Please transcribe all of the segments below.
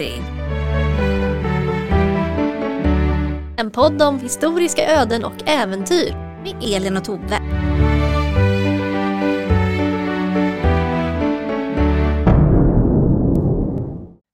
Lappri. En podd om historiska öden och äventyr med Elin och Tove.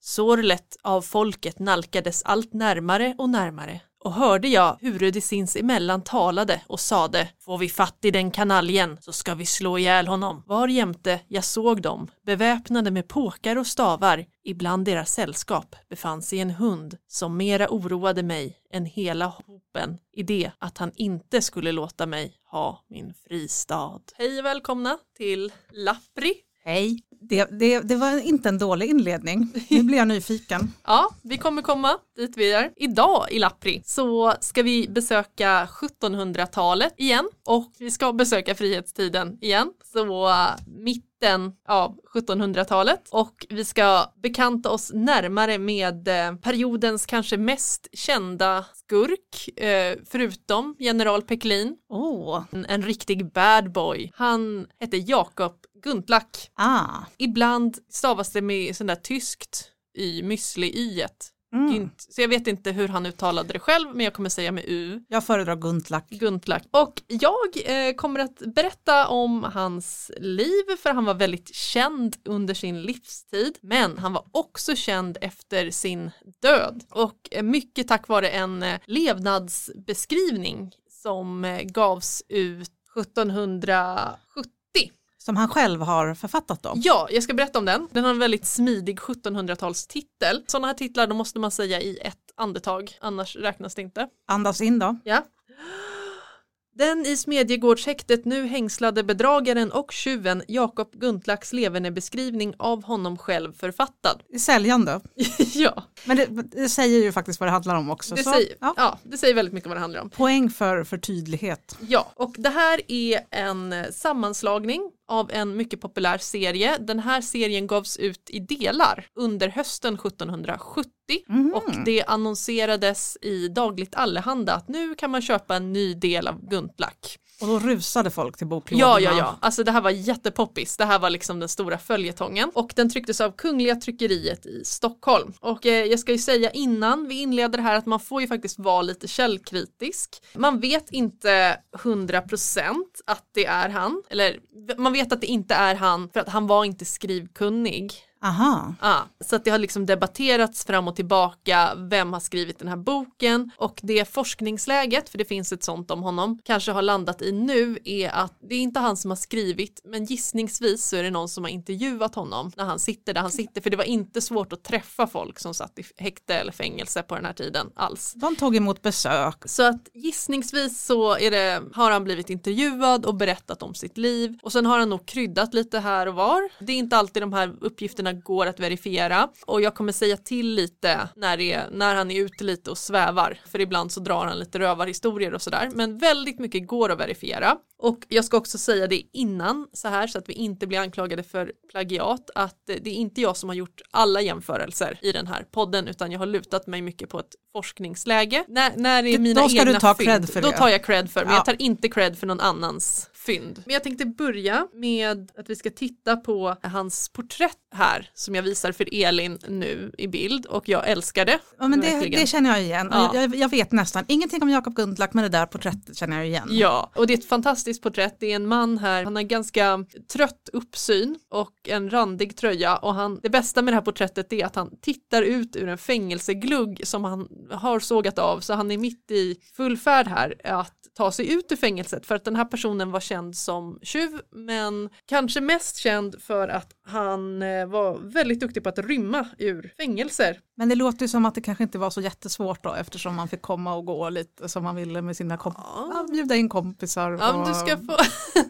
Sorlet av folket nalkades allt närmare och närmare och hörde jag huru de sinsemellan talade och sade Får vi fatt i den kanaljen så ska vi slå ihjäl honom. Var jämte jag såg dem beväpnade med påkar och stavar. Ibland deras sällskap befann sig en hund som mera oroade mig än hela hopen i det att han inte skulle låta mig ha min fristad. Hej och välkomna till Lappri Hej. Det, det, det var inte en dålig inledning. Nu blir jag nyfiken. Ja, vi kommer komma dit vi är. Idag i Lappri så ska vi besöka 1700-talet igen och vi ska besöka frihetstiden igen. Så mitten av 1700-talet och vi ska bekanta oss närmare med uh, periodens kanske mest kända skurk uh, förutom general Peklin. Oh. En, en riktig bad boy. Han hette Jakob Guntlack. Ah. Ibland stavas det med sån där tyskt i müsli-iet. Mm. Gynt. Så jag vet inte hur han uttalade det själv men jag kommer säga med U. Jag föredrar Guntlack. Guntlack. Och jag eh, kommer att berätta om hans liv för han var väldigt känd under sin livstid men han var också känd efter sin död och eh, mycket tack vare en eh, levnadsbeskrivning som eh, gavs ut 1770 Som han själv har författat då. Ja, jag ska berätta om den. Den har en väldigt smidig 1700-talstitel. Sådana här titlar då måste man säga i ett andetag, annars räknas det inte. Andas in då. Ja. Den i Smedjegårdshäktet nu hängslade bedragaren och tjuven Jakob Guntlacks levernebeskrivning av honom själv författad. Säljande. ja, Men det, det säger ju faktiskt vad det handlar om också. det så, säger, ja. ja, det säger väldigt mycket vad det handlar om. Poäng för, för tydlighet. Ja, och det här är en sammanslagning av en mycket populär serie. Den här serien gavs ut i delar under hösten 1770 Mhm. och det annonserades i Dagligt Allehanda att nu kan man köpa en ny del av Guntlack. Och då rusade folk till boklådorna. Ja, ja, ja, alltså det här var jättepoppis. Det här var liksom den stora följetongen och den trycktes av Kungliga Tryckeriet i Stockholm. Och eh, jag ska ju säga innan vi inleder det här att man får ju faktiskt vara lite källkritisk. Man vet inte 100% att det är han, eller man vet att det inte är han för att han var inte skrivkunnig. Aha. Ah, så att det har liksom debatterats fram och tillbaka, vem har skrivit den här boken och det forskningsläget, för det finns ett sånt om honom, kanske har landat i nu är att det är inte han som har skrivit, men gissningsvis så är det någon som har intervjuat honom när han sitter där han sitter, för det var inte svårt att träffa folk som satt i häkte eller fängelse på den här tiden alls. De tog emot besök. Så att gissningsvis så är det, har han blivit intervjuad och berättat om sitt liv och sen har han nog kryddat lite här och var. Det är inte alltid de här uppgifterna går att verifiera och jag kommer säga till lite när, är, när han är ute lite och svävar för ibland så drar han lite rövarhistorier och sådär men väldigt mycket går att verifiera och jag ska också säga det innan så här så att vi inte blir anklagade för plagiat att det är inte jag som har gjort alla jämförelser i den här podden utan jag har lutat mig mycket på ett forskningsläge. När, när det är mina då ska egna du ta fynd, cred för då det. tar jag cred för men Ja. jag tar inte cred för någon annans fynd. Men jag tänkte börja med att vi ska titta på hans porträtt här som jag visar för Elin nu i bild och jag älskar det. Ja, men det, det känner jag igen. Ja. Jag, jag vet nästan ingenting om Jakob Guntlack men det där porträttet känner jag igen. Ja, och det är ett fantastiskt porträtt. Det är en man här, han har ganska trött uppsyn och en randig tröja och han, det bästa med det här porträttet är att han tittar ut ur en fängelseglugg som han har sågat av så han är mitt i full färd här att ta sig ut ur fängelset för att den här personen var känd som tjuv men kanske mest känd för att han eh, var väldigt duktig på att rymma ur fängelser. Men det låter ju som att det kanske inte var så jättesvårt då eftersom man fick komma och gå lite som man ville med sina kompisar. Ja, bjuda in kompisar. Ja, och... du ska få...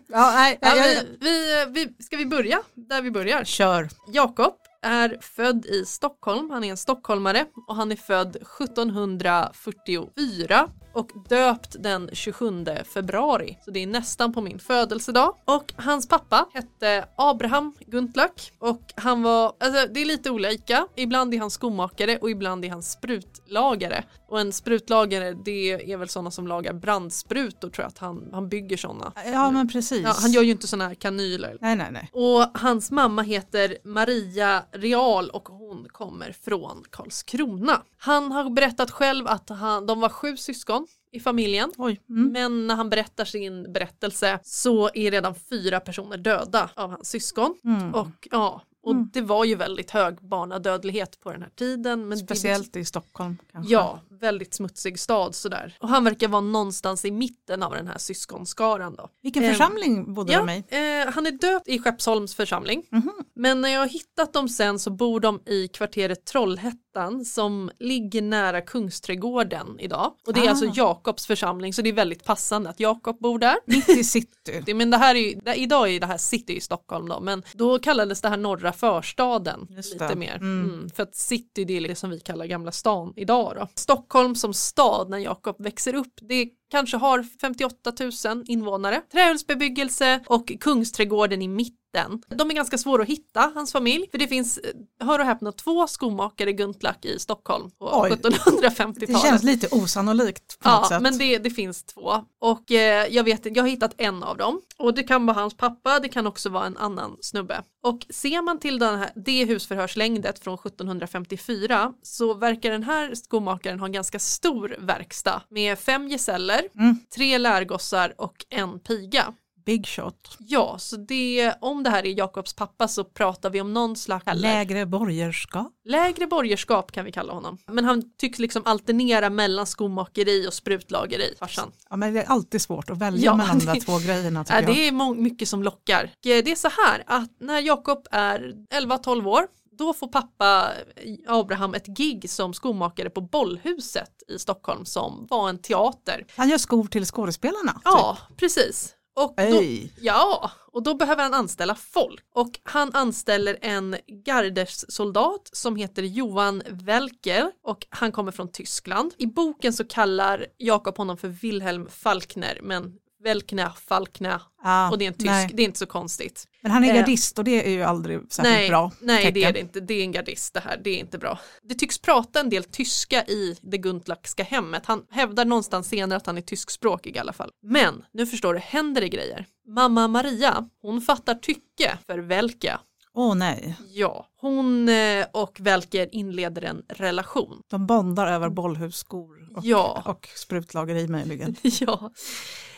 ja, nej, ja, vi, vi, ska vi börja där vi börjar? Kör. Jakob är född i Stockholm, han är en stockholmare och han är född 1744 och döpt den 27 februari. Så det är nästan på min födelsedag. Och hans pappa hette Abraham Guntlack och han var, alltså det är lite olika. Ibland är han skomakare och ibland är han sprutlagare. Och en sprutlagare det är väl sådana som lagar brandsprutor tror jag att han, han bygger sådana. Ja men precis. Ja, han gör ju inte sådana här kanyler. Nej nej nej. Och hans mamma heter Maria Real och hon kommer från Karlskrona. Han har berättat själv att han, de var sju syskon i familjen. Mm. Men när han berättar sin berättelse så är redan fyra personer döda av hans syskon. Mm. Och ja, och Mm. det var ju väldigt hög barnadödlighet på den här tiden. Men det- Speciellt i Stockholm kanske. Ja, väldigt smutsig stad sådär. Och han verkar vara någonstans i mitten av den här syskonskaran då. Vilken Eh, församling bodde Ja, de i? eh, han är döpt i Skeppsholms församling. Mhm. Men när jag har hittat dem sen så bor de i kvarteret Trollhättan som ligger nära Kungsträdgården idag. Och det är Ah. alltså Jakobs församling så det är väldigt passande att Jakob bor där. Mitt i city. Men det här är ju, idag är det här city i Stockholm då, men då kallades det här norra förstaden lite mer. Mm. Mm, för att city det är det som vi kallar Gamla stan idag då. Stockholm som stad när Jakob växer upp, det kanske har 58 000 invånare. Trähusbebyggelse och Kungsträdgården i mitten. De är ganska svåra att hitta, hans familj, för det finns, eh, hör och häpna, två skomakare Guntlack i Stockholm på Oj. 1750-talet. Det känns lite osannolikt på något Ja, sätt. men det, det finns två. Och eh, jag vet jag har hittat en av dem. Och det kan vara hans pappa, det kan också vara en annan snubbe. Och ser man till den här, det husförhörslängdet från 1754 så verkar den här skomakaren ha en ganska stor verkstad med fem gesäller, Mm. tre lärgossar och en piga. Big shot. Ja, så det, om det här är Jakobs pappa så pratar vi om någon slags Lägre borgerskap. Lägre borgerskap kan vi kalla honom. Men han tycks liksom alternera mellan skomakeri och sprutlageri, farsan. Ja, men det är alltid svårt att välja Ja, mellan de där två grejerna tycker Ja, jag. det är mycket som lockar. Och Det är så här att när Jakob är 11-12 år då får pappa Abraham ett gig som skomakare på Bollhuset i Stockholm som var en teater. Han gör skor till skådespelarna. Ja, precis. Och Typ. då, ja, och då behöver han anställa folk. Och han anställer en gardessoldat som heter Johan Welker och han kommer från Tyskland. I boken så kallar Jakob honom för Wilhelm Falkner men Welkner, Falkner Ja, och det är en tysk, nej. det är inte så konstigt. Men han är Eh, gardist och det är ju aldrig särskilt nej, bra nej det tecken. är det inte, det är en gardist det här, det är inte bra. Det tycks prata en del tyska i det Guntlackska hemmet, han hävdar någonstans senare att han är tyskspråkig i alla fall. Men nu förstår du, händer det grejer. Mamma Maria, hon fattar tycke för Velke. Åh nej, Ja, hon eh, och Velker inleder en relation. de bondar över bollhusskor och, Ja. och sprutlageri möjligen. Ja,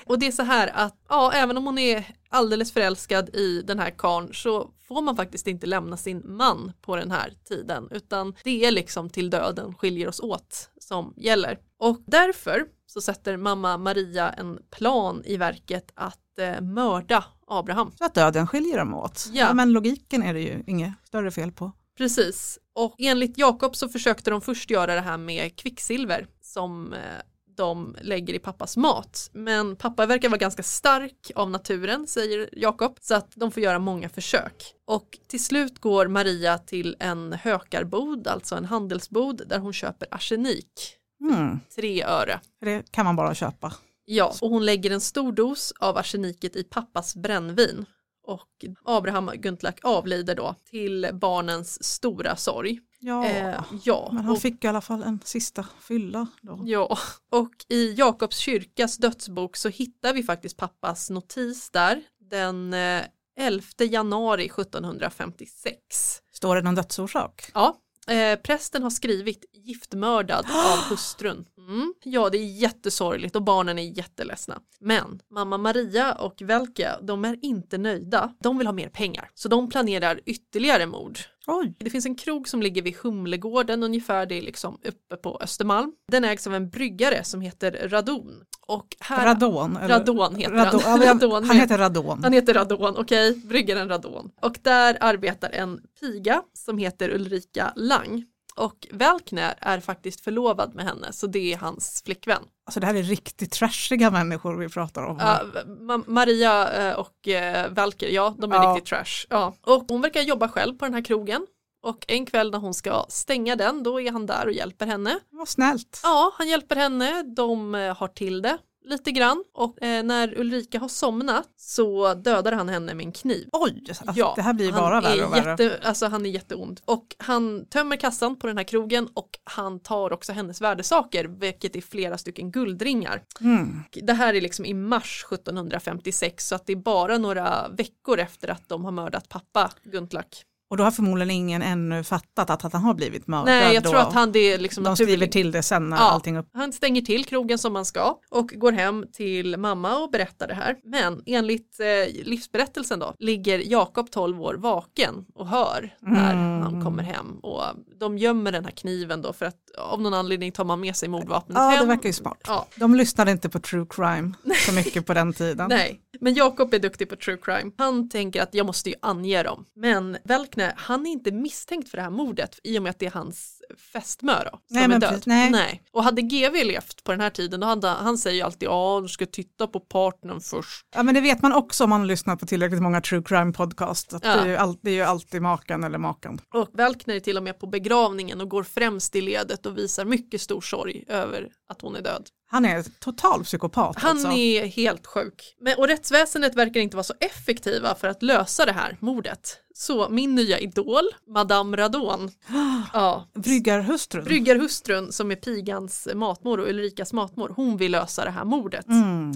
och det är så här att ja, även om hon är alldeles förälskad i den här karn så får man faktiskt inte lämna sin man på den här tiden utan det är liksom till döden skiljer oss åt som gäller. Och därför så sätter mamma Maria en plan i verket att eh, mörda Abraham. Så att döden skiljer dem åt. Ja. men logiken är det ju inget större fel på. Precis, och enligt Jakob så försökte de först göra det här med kvicksilver som eh, de lägger i pappas mat. Men pappa verkar vara ganska stark av naturen, säger Jakob, så att de får göra många försök. Och till slut går Maria till en hökarbod, alltså en handelsbod, där hon köper arsenik, Mm. tre öre. Det kan man bara köpa. Ja, och hon lägger en stor dos av arseniket i pappas brännvin. Och Abraham Guntlack avlider då till barnens stora sorg. Ja, Eh, ja, men han och, fick i alla fall en sista fylla då. ja, och i Jakobs kyrkas dödsbok så hittar vi faktiskt pappas notis där den eh, 11 januari 1756. Står det någon dödsorsak? Ja, eh, prästen har skrivit giftmördad av hustrun. Mm. Ja, det är jättesorgligt och barnen är jätteledsna. Men mamma Maria och Velka, de är inte nöjda. De vill ha mer pengar, så de planerar ytterligare mord. Oj, Det finns en krog som ligger vid Humlegården ungefär, det är liksom uppe på Östermalm. Den ägs av en bryggare som heter Radon. Och här, radon. Radon heter radon. han. Radon han heter radon. Han heter Radon, okej, bryggaren Radon. Och där arbetar en piga som heter Ulrika Lang. Och Welkner är faktiskt förlovad med henne, så det är hans flickvän. Alltså det här är riktigt trashiga människor vi pratar om. Ja, Ma- Maria eh, och eh, Valker, ja de är Ja. riktigt trash. Ja. Och hon verkar jobba själv på den här krogen. Och en kväll när hon ska stänga den, då är han där och hjälper henne. Vad snällt. Ja, han hjälper henne, de eh, har till det lite grann och eh, när Ulrika har somnat så dödar han henne med en kniv. Oj, alltså, det här blir bara värre och är värre. jätte, alltså han är jätteond. Och han tömmer kassan på den här krogen och han tar också hennes värdesaker, vilket är flera stycken guldringar. Mm. Det här är liksom i mars 1756 så att det är bara några veckor efter att de har mördat pappa Guntlach. Och då har förmodligen ingen ännu fattat att, att han har blivit mördad. Nej, jag då. tror att han det är liksom De skriver naturligt. till det sen när Ja. allting upp... Han stänger till krogen som man ska och går hem till mamma och berättar det här. Men enligt eh, livsberättelsen då ligger Jakob 12 år vaken och hör när Mm. han kommer hem och de gömmer den här kniven då för att av någon anledning tar man med sig mordvapnet Ja, hem. det verkar ju smart. Ja, De lyssnade inte på true crime så mycket på den tiden. nej, men Jakob är duktig på true crime. Han tänker att jag måste ju ange dem. Men Welkner, han är inte misstänkt för det här mordet i och med att det är hans fästmö då, som Nej, är död. precis, nej. Och hade GV levt på den här tiden, då hade, han säger ju alltid ja, du ska titta på partnern först. Ja, men det vet man också om man lyssnar på tillräckligt många true crime podcast. Att Ja. det, är ju all, det är ju alltid maken eller makan. Och Welkner är till och med på begravningen och går främst i ledet och visar mycket stor sorg över att hon är död. Han är total psykopat Han alltså. är helt sjuk. Men, och rättsväsendet verkar inte vara så effektiva för att lösa det här mordet. Så min nya idol, Madame Radon, ja, Bryggarhustrun. bryggarhustrun som är pigans matmor och Ulrikas matmor, hon vill lösa det här mordet. Mm.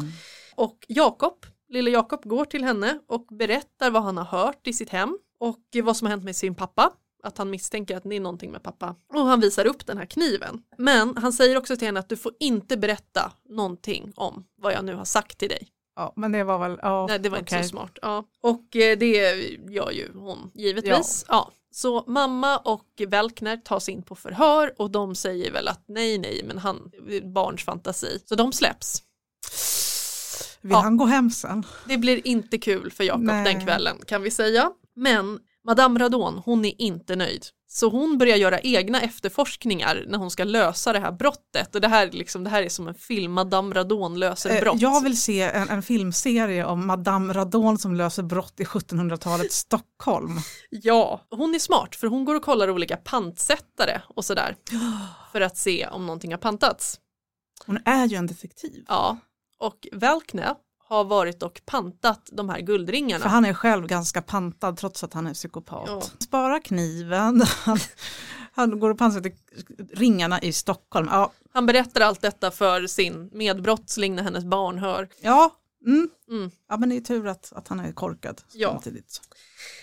Och Jakob, lille Jakob går till henne och berättar vad han har hört i sitt hem och vad som har hänt med sin pappa. Att han misstänker att det är någonting med pappa. Och han visar upp den här kniven. Men han säger också till henne att du får inte berätta någonting om vad jag nu har sagt till dig. Ja, men det var väl, ja, Nej, det var inte okej. så smart. Ja. Och eh, det gör ju hon givetvis. Ja. Så mamma och Welkner tas in på förhör och de säger väl att nej, nej, men han, barns fantasi. Så de släpps. Vill Ja. han gå hem sen? Det blir inte kul för Jakob den kvällen kan vi säga. Men Madame Radon, hon är inte nöjd. Så hon börjar göra egna efterforskningar när hon ska lösa det här brottet. Och det här, är liksom, det här är som en film, Madame Radon löser Eh, brott. Jag vill se en, en filmserie om Madame Radon som löser brott i 1700-talets Stockholm. Ja, hon är smart för hon går och kollar olika pantsättare och sådär. För att se om någonting har pantats. Hon är ju en detektiv. Ja, och Welkner har varit och pantat de här guldringarna. För han är själv ganska pantad trots att han är psykopat. Ja. Spara kniven, han, han går och pantsätter ringarna i Stockholm. Ja, Han berättar allt detta för sin medbrottsling när hennes barn hör. ja, mm. Mm. ja men det är tur att, att han är korkad Ja. samtidigt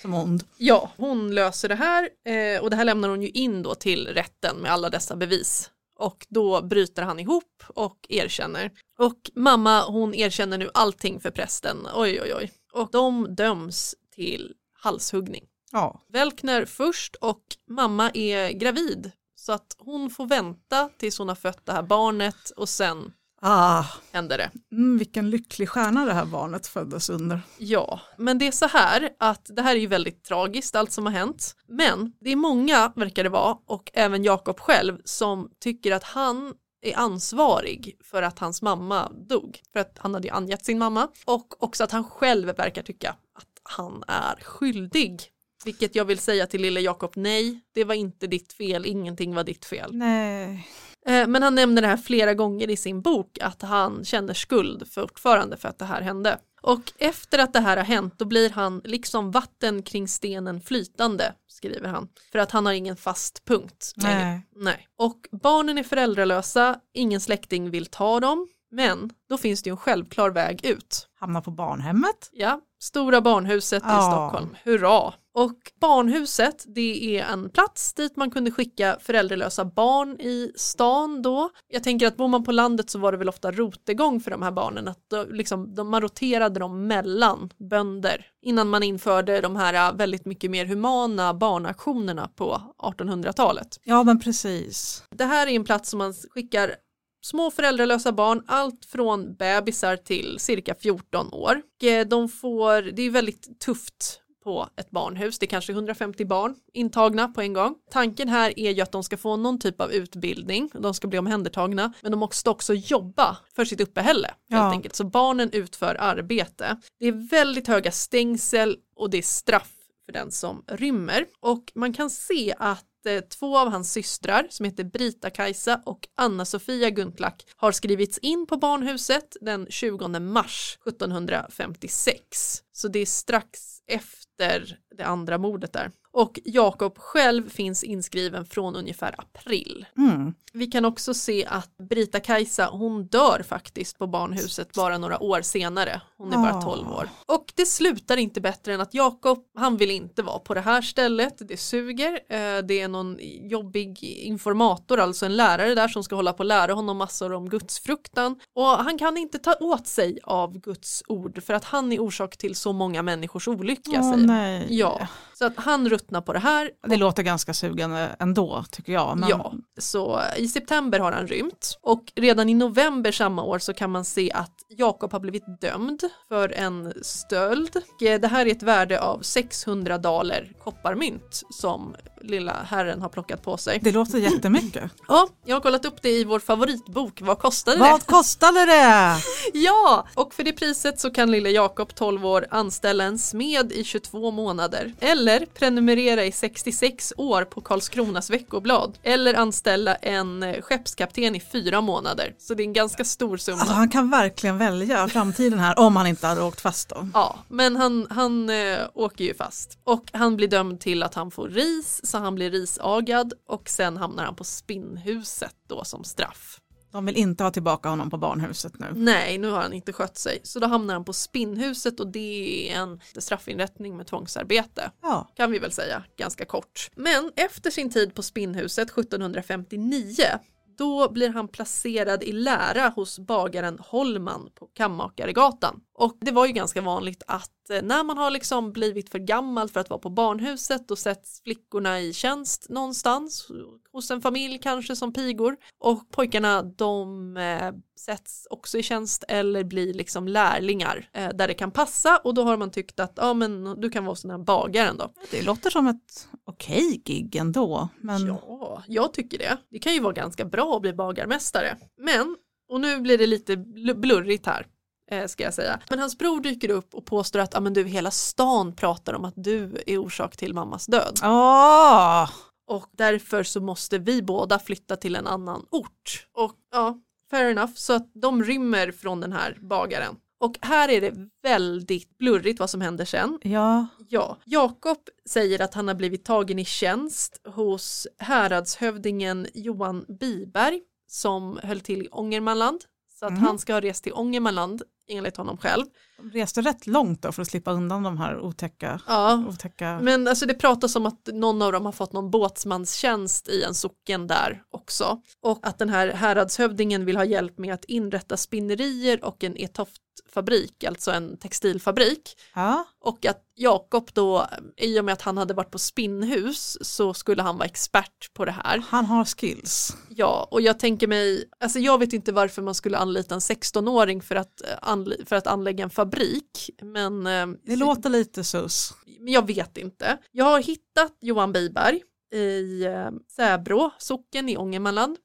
som ond. Ja, hon löser det här eh, och det här lämnar hon ju in då till rätten med alla dessa bevis. Och då bryter han ihop och erkänner. Och mamma hon erkänner nu allting för prästen. Oj oj oj. Och de döms till halshuggning. Ja, Welkner först och mamma är gravid. Så att hon får vänta tills hon har fött det här barnet och sen ah, händer det. mm, vilken lycklig stjärna det här barnet föddes under. Ja, men det är så här att det här är ju väldigt tragiskt allt som har hänt. Men det är många, verkar det vara, och även Jakob själv som tycker att han är ansvarig för att hans mamma dog. För att han hade ju angett sin mamma. Och också att han själv verkar tycka att han är skyldig. Vilket jag vill säga till lille Jakob, nej, det var inte ditt fel, ingenting var ditt fel. Nej, Men han nämner det här flera gånger i sin bok att han känner skuld fortfarande för att det här hände. Och efter att det här har hänt då blir han liksom vatten kring stenen flytande, skriver han. För att han har ingen fast punkt nej. Nej. Och barnen är föräldralösa, ingen släkting vill ta dem. Men då finns det ju en självklar väg ut. Hamnar på barnhemmet. Ja, Stora barnhuset i Ja. Stockholm, hurra! Och barnhuset, det är en plats dit man kunde skicka föräldralösa barn i stan då. Jag tänker att bor man på landet så var det väl ofta rotegång för de här barnen, att då, liksom, de, man roterade dem mellan bönder innan man införde de här äh, väldigt mycket mer humana barnaktionerna på 1800-talet. Ja men precis. Det här är en plats som man skickar små föräldralösa barn, allt från bebisar till cirka 14 år. Eh, De får, det är väldigt tufft på ett barnhus, det är kanske 150 barn intagna på en gång. Tanken här är ju att de ska få någon typ av utbildning, de ska bli omhändertagna, men de måste också jobba för sitt uppehälle helt Ja. enkelt. Så barnen utför arbete. Det är väldigt höga stängsel och det är straff för den som rymmer. Och man kan se att eh, två av hans systrar som heter Brita-Kajsa och Anna-Sofia Gunklack har skrivits in på barnhuset den 20 mars 1756. Så det är strax efter det andra mordet där. Och Jakob själv finns inskriven från ungefär april. Mm. Vi kan också se att Brita-Kajsa, hon dör faktiskt på barnhuset bara några år senare. Hon är bara Ah. 12 år. Och det slutar inte bättre än att Jakob, han vill inte vara på det här stället. Det suger. Eh, Det är någon jobbig informator, alltså en lärare där som ska hålla på och lära honom massor om gudsfruktan. Och han kan inte ta åt sig av Guds ord för att han är orsak till så många människors olycka. Åh, säger. nej. Ja, så att han ruttnar på det här. Det låter ganska sugande ändå tycker jag. Men... Ja, så i september har han rymt och redan i november samma år så kan man se att Jakob har blivit dömd för en stöld. Och Det här är ett värde av 600 daler kopparmynt som lilla herren har plockat på sig. Det låter jättemycket. Ja, jag har kollat upp det i vår favoritbok. Vad kostade det? Vad kostade det? Ja, och för det priset så kan lille Jakob 12 år anställa en smed i 22 månader eller prenumerera i 66 år på Karlskronas veckoblad eller anställa en eh, skeppskapten i fyra månader. Så det är en ganska stor summa. Alltså, han kan verkligen välja framtiden här om han inte hade åkt fast då. Ja, men han, han eh, åker ju fast och han blir dömd till att han får ris så han blir risagad och sen hamnar han på spinnhuset då som straff. De vill inte ha tillbaka honom på barnhuset nu. Nej, nu har han inte skött sig. Så då hamnar han på spinnhuset och det är en straffinrättning med tvångsarbete. Ja. Kan vi väl säga, ganska kort. Men efter sin tid på spinnhuset 1759 då blir han placerad i lära hos bagaren Holman på Kammakaregatan. Och det var ju ganska vanligt att eh, när man har liksom blivit för gammal för att vara på barnhuset då sätts flickorna i tjänst någonstans hos en familj kanske som pigor och pojkarna de eh, sätts också i tjänst eller blir liksom lärlingar eh, där det kan passa och då har man tyckt att ja men du kan vara sån här bagaren då. Det låter som ett okej gig ändå. Men Ja, jag tycker det. Det kan ju vara ganska bra att bli bagarmästare. Men, och nu blir det lite bl- blurrigt här, ska jag säga. Men hans bror dyker upp och påstår att ah, men du, hela stan pratar om att du är orsak till mammas död. Åh! Och därför så måste vi båda flytta till en annan ort. Och ja, fair enough. Så att de rymmer från den här bagaren. Och här är det väldigt blurrigt vad som händer sen. Ja, Ja, Jakob säger att han har blivit tagen i tjänst hos häradshövdingen Johan Biberg som höll till i Ångermanland. Så att Mhm. han ska ha rest till Ångermanland enligt honom själv. de reste rätt långt då för att slippa undan de här otäcka, Ja, otäcka... men alltså det pratas om att någon av dem har fått någon båtsmanstjänst i en socken där också. Och att den här häradshövdingen vill ha hjälp med att inrätta spinnerier och en etoftfabrik, alltså en textilfabrik. Ja, Och att Jakob då, i och med att han hade varit på spinnhus så skulle han vara expert på det här. han har skills. Ja, och jag tänker mig, alltså jag vet inte varför man skulle anlita en 16-åring för att, eh, för att anlägga en fabrik, men eh, Det låter lite sus. men jag vet inte. Jag har hittat Johan Biberg i eh, Säbrå, socken i Ångermanland.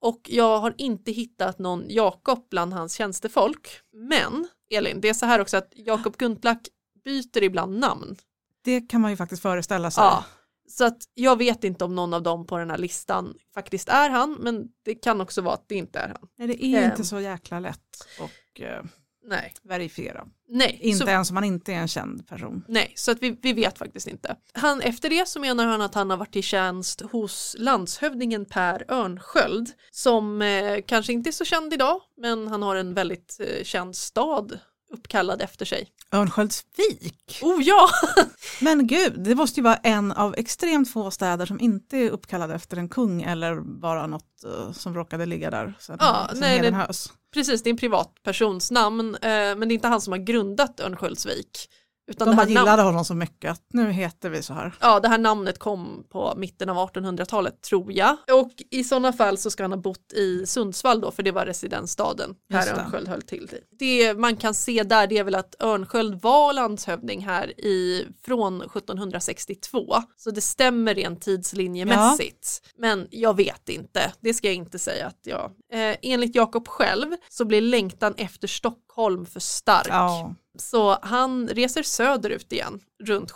Och jag har inte hittat någon Jakob bland hans tjänstefolk. Men Elin, det är så här också att Jakob Guntlack byter ibland namn. Det kan man ju faktiskt föreställa sig. Ja. Så att jag vet inte om någon av dem på den här listan faktiskt är han, men det kan också vara att det inte är han. Nej, det är Ehm. inte så jäkla lätt att eh, Nej, verifiera. nej. Inte så, ens om man inte är en känd person. nej, så att vi, vi vet faktiskt inte. Han, efter det så menar han att han har varit i tjänst hos landshövdingen Per Örnsköld som eh, kanske inte är så känd idag, men han har en väldigt eh, känd stad uppkallad efter sig. Örnsköldsvik? Oh ja! Men gud, det måste ju vara en av extremt få städer som inte är uppkallad efter en kung eller bara något eh, som råkade ligga där. Att Ja, nej, det-. Precis, det är en privatpersons namn, eh, men det är inte han som har grundat Örnsköldsvik. Utan De bara här gillade honom så mycket att nu heter vi så här. Ja, det här namnet kom på mitten av 1800-talet tror jag. Och i sådana fall så ska han ha bott i Sundsvall då, för det var residensstaden det. Örnsköld höll till. Det man kan se där det är väl att Örnsköld var landshövding här i, från 1762. Så det stämmer rent tidslinjemässigt. Men jag vet inte, det ska jag inte säga att jag... Eh, enligt Jakob själv så blir längtan efter Stockholm för stark. Ja. Så han reser söderut igen runt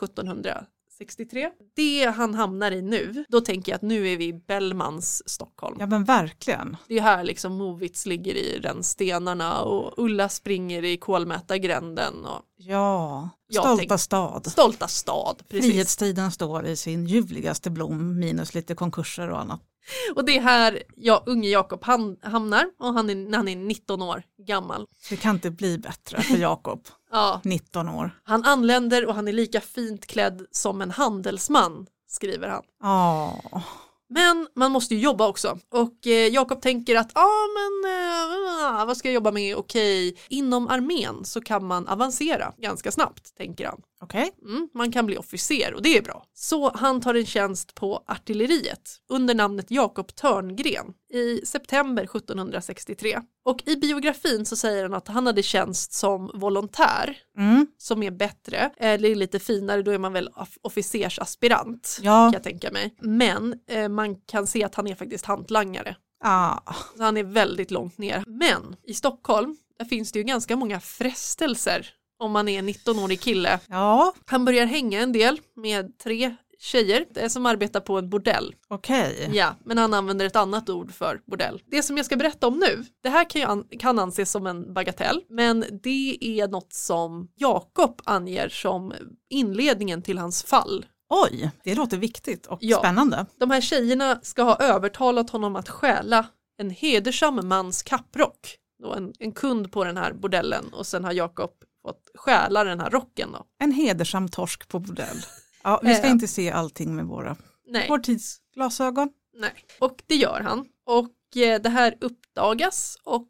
63. Det han hamnar i nu, då tänker jag att nu är vi i Bellmans Stockholm. Ja men verkligen. Det är här liksom Movits ligger i rännstenarna och Ulla springer i kolmätargränden och Ja, Jag stolta tänk- stad. stolta stad. Precis. Frihetstiden står i sin ljuvligaste blom minus lite konkurser och annat. Och det är här ja, unge Jakob hamnar och han är, när han är 19 år gammal. Det kan inte bli bättre för Jakob, Ja, 19 år. han anländer och han är lika fint klädd som en handelsman, skriver han. Ja, Men man måste ju jobba också och eh, Jakob tänker att ja ah, men eh, vad ska jag jobba med? Okej, inom armén så kan man avancera ganska snabbt tänker han. okej. Mm, man kan bli officer och det är bra. Så han tar en tjänst på artilleriet under namnet Jakob Törngren i september 1763. Och i biografin så säger han att han hade tjänst som volontär Mm. som är bättre, eller lite finare, då är man väl off- officersaspirant Ja. kan jag tänka mig. Men eh, man kan se att han är faktiskt hantlangare. Ah, Så han är väldigt långt ner. Men i Stockholm, där finns det ju ganska många frestelser om man är en 19-årig kille. ja, Han börjar hänga en del med tre tjejer eh, som arbetar på en bordell. okej. Ja, men han använder ett annat ord för bordell. Det som jag ska berätta om nu, det här kan, an- kan anses som en bagatell, men det är något som Jakob anger som inledningen till hans fall. Oj, det låter viktigt och Ja. spännande. De här tjejerna ska ha övertalat honom att stjäla en hedersam mans kapprock. Då en, en kund på den här bordellen och sen har Jakob fått stjäla den här rocken då. En hedersam torsk på bordell. Ja, vi ska Eh. inte se allting med våra Nej. vår tids glasögon. Nej, och det gör han. Och eh, det här uppdagas och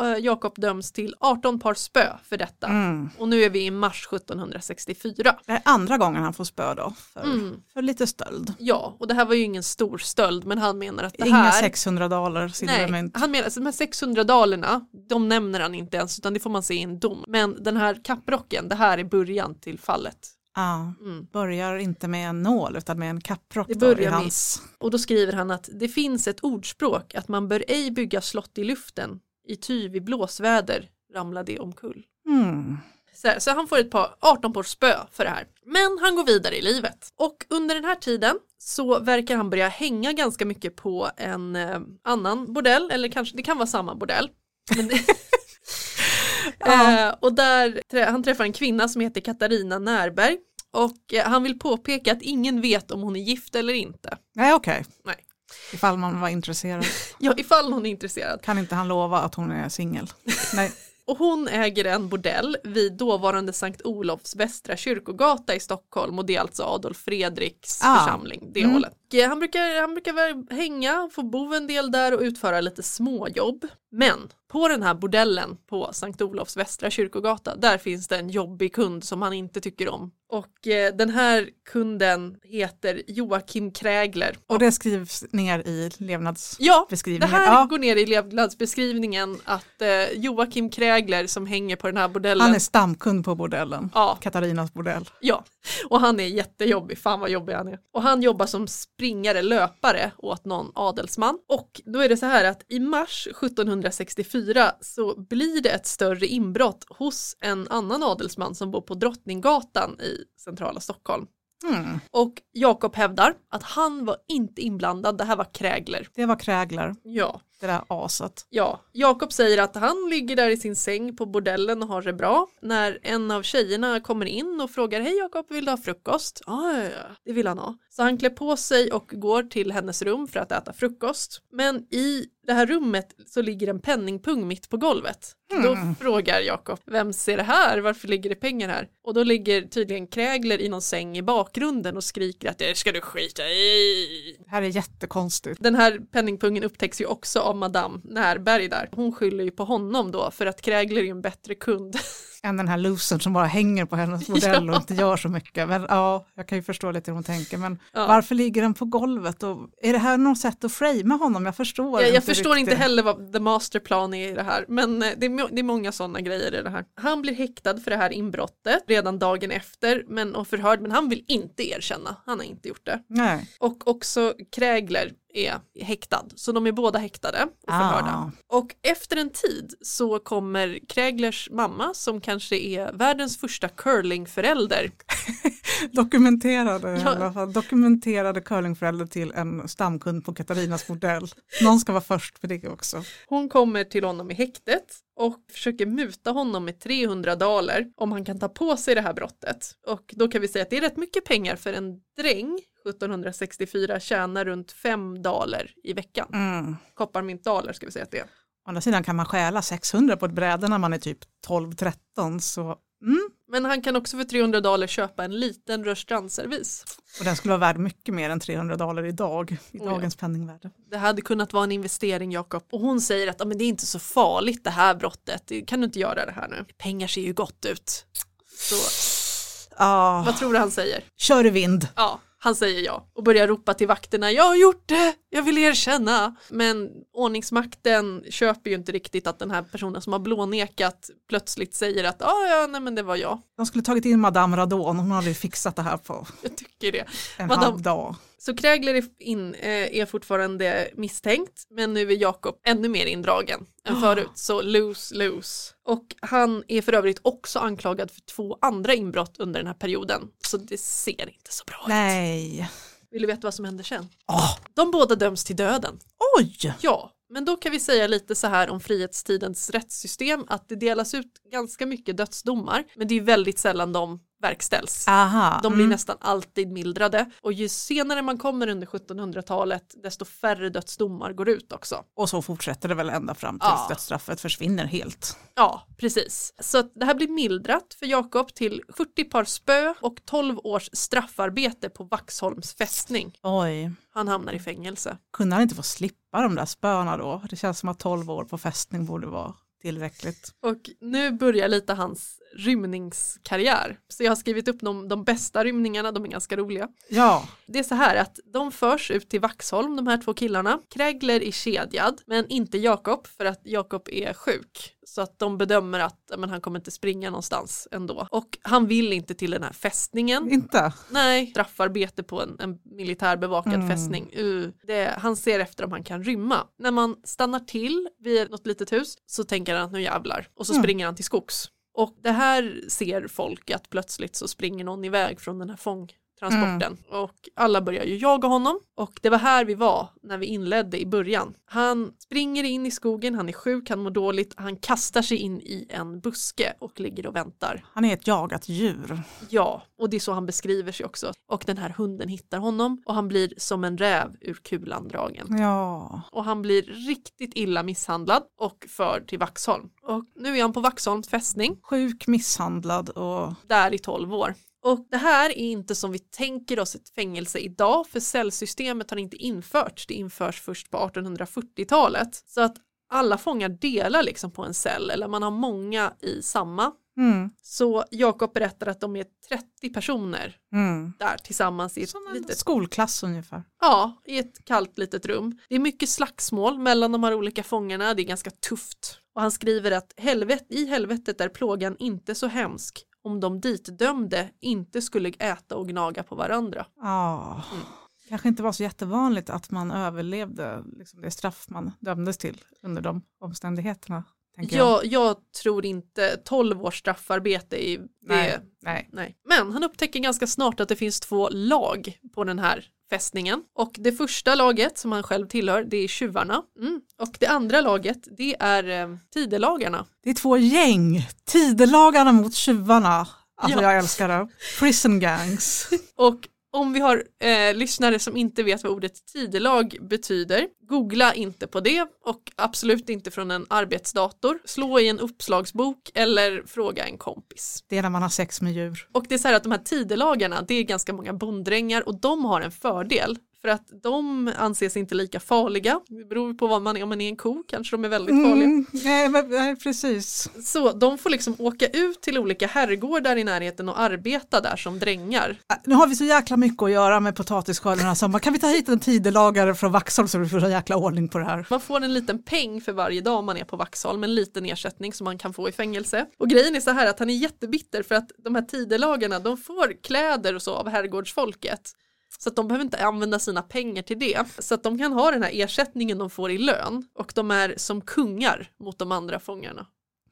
eh, Jakob döms till 18 par spö för detta. Mm. Och nu är vi i mars 1764. Det är andra gången han får spö då, för, Mm. för lite stöld. Ja, och det här var ju ingen stor stöld men han menar att det Inga här 600 dollar Nej, silvermynt. han menar att de här 600 dalerna, de nämner han inte ens utan det får man se i en dom. Men den här kapprocken, det här är början till fallet. Ja, Mm. börjar inte med en nål utan med en kapprock Det då i börjar med- hans. Och då skriver han att det finns ett ordspråk att man bör ej bygga slott i luften, i ty vid blåsväder ramlar det omkull. Mm. Så, här, så han får ett par 18 på spö för det här. Men han går vidare i livet. Och under den här tiden så verkar han börja hänga ganska mycket på en eh, annan bordell, eller kanske det kan vara samma bordell. Men det, eh, och där han träffar en kvinna som heter Katarina Närberg. Och eh, han vill påpeka att ingen vet om hon är gift eller inte. Nej okej, Nej. ifall man var intresserad. Ja, ifall hon är intresserad. Kan inte han lova att hon är singel? Nej. Och hon äger en bordell vid dåvarande Sankt Olofs västra kyrkogata i Stockholm och det är alltså Adolf Fredriks Ah. församling, det Mm. hållet. Han brukar, han brukar hänga, få bo en del där och utföra lite småjobb. Men på den här bordellen på Sankt Olofs västra kyrkogata, där finns det en jobbig kund som han inte tycker om. Och eh, den här kunden heter Joakim Krägler. Och det skrivs ner i levnads... Ja, det här ja. går ner i levnadsbeskrivningen att eh, Joakim Krägler som hänger på den här bordellen. Han är stamkund på bordellen. Ja, Katarinas bordell. ja, och han är jättejobbig, fan vad jobbig han är. Och han jobbar som springare, löpare åt någon adelsman. Och då är det så här att i mars 1764 så blir det ett större inbrott hos en annan adelsman som bor på Drottninggatan i centrala Stockholm. Mm. Och Jakob hävdar att han var inte inblandad, det här var Krägler. Det var Kräglar, Ja, det där aset. Ja, Jakob säger att han ligger där i sin säng på bordellen och har det bra. När en av tjejerna kommer in och frågar Hej Jakob, vill du ha frukost? Ja, ja, ja, det vill han ha. Så han klär på sig och går till hennes rum för att äta frukost. Men i det här rummet så ligger en penningpung mitt på golvet. Då frågar Jakob, vem ser det här? Varför ligger det pengar här? Och då ligger tydligen Krägler i någon säng i bakgrunden och skriker att det ska du skita i. Det här är jättekonstigt. Den här penningpungen upptäcks ju också av Madame Närberg där. Hon skyller ju på honom då för att Krägler är en bättre kund. Än den här losern som bara hänger på hennes modell Ja. och inte gör så mycket. Men ja, jag kan ju förstå lite hur hon tänker. Men Ja. varför ligger den på golvet? Och är det här något sätt att framea honom? Jag förstår Jag, inte förstår riktigt. inte heller vad the masterplan är i det här men eh, det är, det är många sådana grejer i det här. Han blir häktad för det här inbrottet redan dagen efter men, och förhörd men han vill inte erkänna. Han har inte gjort det. Nej. Och också Krägler är häktad så de är båda häktade och förhörda. Ah. Och efter en tid så kommer Kräglers mamma som kanske är världens första curlingförälder. Dokumenterade i Ja. alla fall. Dokumenterade curlingförälder till en stamkund på Katarinas modell. Någon ska vara först med det också. Hon kommer till honom i häktet och försöker muta honom med 300 daler om han kan ta på sig det här brottet. Och då kan vi säga att det är rätt mycket pengar för en dräng 1764 tjänar runt 5 daler i veckan. Mm. Kopparmyntdaler ska vi säga att det är. Å andra sidan kan man stjäla 600 på ett bräde när man är typ 12-13 så mm. Men han kan också för 300 daler köpa en liten rörstrandservis. och den skulle vara värd mycket mer än 300 dollar idag i Oh ja. dagens penningvärde. Det hade kunnat vara en investering Jakob. Och hon säger att "Ja, men det är inte så farligt det här brottet. Kan du inte göra det här nu? Pengar ser ju gott ut. Så Ah, vad tror du han säger? kör i vind. Ja, han säger ja och börjar ropa till vakterna, jag har gjort det, jag vill erkänna. Men ordningsmakten köper ju inte riktigt att den här personen som har blånekat plötsligt säger att ah, ja, nej men det var jag. De skulle tagit in Madame Radon, hon hade ju fixat det här på Jag tycker det. en Madame- halv dag. Så Krägler är, in, eh, är fortfarande misstänkt, men nu är Jakob ännu mer indragen än förut, så lose, lose. Och han är för övrigt också anklagad för två andra inbrott under den här perioden, så det ser inte så bra ut. Nej. Vill du veta vad som händer sen? Åh, De båda döms till döden. oj! Ja, men då kan vi säga lite så här om frihetstidens rättssystem att det delas ut ganska mycket dödsdomar men det är väldigt sällan de verkställs. Aha. De blir mm. nästan alltid mildrade och ju senare man kommer under 1700-talet desto färre dödsdomar går ut också. Och så fortsätter det väl ända fram tills Ja. dödsstraffet försvinner helt. Ja, precis. Så det här blir mildrat för Jakob till 40 par spö och 12 års straffarbete på Vaxholms fästning. Oj. Han hamnar i fängelse. Kunde han inte få slippa de där spöna då? Det känns som att 12 år på fästning borde vara tillräckligt. Och nu börjar lite hans rymningskarriär. Så jag har skrivit upp de, de bästa rymningarna, de är ganska roliga. Ja, Det är så här att de förs ut till Vaxholm, de här två killarna. Krägler är kedjad, men inte Jakob för att Jakob är sjuk. Så att de bedömer att men han kommer inte springa någonstans ändå. Och han vill inte till den här fästningen. inte? Nej, straffarbete på en, en militärbevakad Mm. fästning. Uh, det, han ser efter om han kan rymma. När man stannar till vid något litet hus så tänker han att nu jävlar. Och så Mm. springer han till skogs. Och det här ser folk att plötsligt så springer någon iväg från den här fångtransporten. Och alla börjar ju jaga honom. Och det var här vi var när vi inledde i början. Han springer in i skogen, han är sjuk, han mår dåligt, han kastar sig in i en buske och ligger och väntar. Han är ett jagat djur. Ja, och det är så han beskriver sig också. Och den här hunden hittar honom och han blir som en räv ur kulan dragen. Ja. Och han blir riktigt illa misshandlad och förd till Vaxholm. Och nu är han på Vaxholms fästning, Sjuk, misshandlad och där i 12 år. Och det här är inte som vi tänker oss ett fängelse idag, för cellsystemet har inte införts. Det införs först på 1840-talet. Så att alla fångar delar liksom på en cell, eller man har många i samma. mm, Så Jakob berättar att de är 30 personer mm. där tillsammans i ett som en litet, skolklass ungefär. ja, i ett kallt litet rum. Det är mycket slagsmål mellan de här olika fångarna, det är ganska tufft. Och han skriver att helvet, i helvetet är plågan inte så hemsk om de ditdömde inte skulle äta och gnaga på varandra. Ja. Mm. Kanske inte var så jättevanligt att man överlevde liksom det straff man dömdes till under de omständigheterna. Jag. Jag, jag tror inte 12 års straffarbete i det, Nej, nej. Nej. Men han upptäcker ganska snart att det finns två lag på den här fästningen. Och det första laget som han själv tillhör det är tjuvarna. Mm. Och det andra laget det är eh, tidelagarna. Det är två gäng. Tidelagarna mot tjuvarna. Alltså Ja. jag älskar det. Prison gangs. Och om vi har eh, lyssnare som inte vet vad ordet tidelag betyder, googla inte på det och absolut inte från en arbetsdator. Slå i en uppslagsbok eller fråga en kompis. Det är när man har sex med djur. Och det är så här att de här tidelagarna, det är ganska många bonddrängar och de har en fördel. För att de anses inte lika farliga. Det beror på vad man är, om man är en ko kanske de är väldigt farliga. Mm, nej, nej, precis. Så de får liksom åka ut till olika herrgårdar i närheten och arbeta där som drängar. Äh, Nu har vi så jäkla mycket att göra med potatisskördarna. Så man kan vi ta hit en tidelagare från Vaxholm så vi får så jäkla ordning på det här. Man får en liten peng för varje dag man är på Vaxholm, en liten ersättning som man kan få i fängelse. Och grejen är så här att han är jättebitter för att de här tidelagarna, de får kläder och så av herrgårdsfolket. Så att de behöver inte använda sina pengar till det. Så att de kan ha den här ersättningen de får i lön och de är som kungar mot de andra fångarna.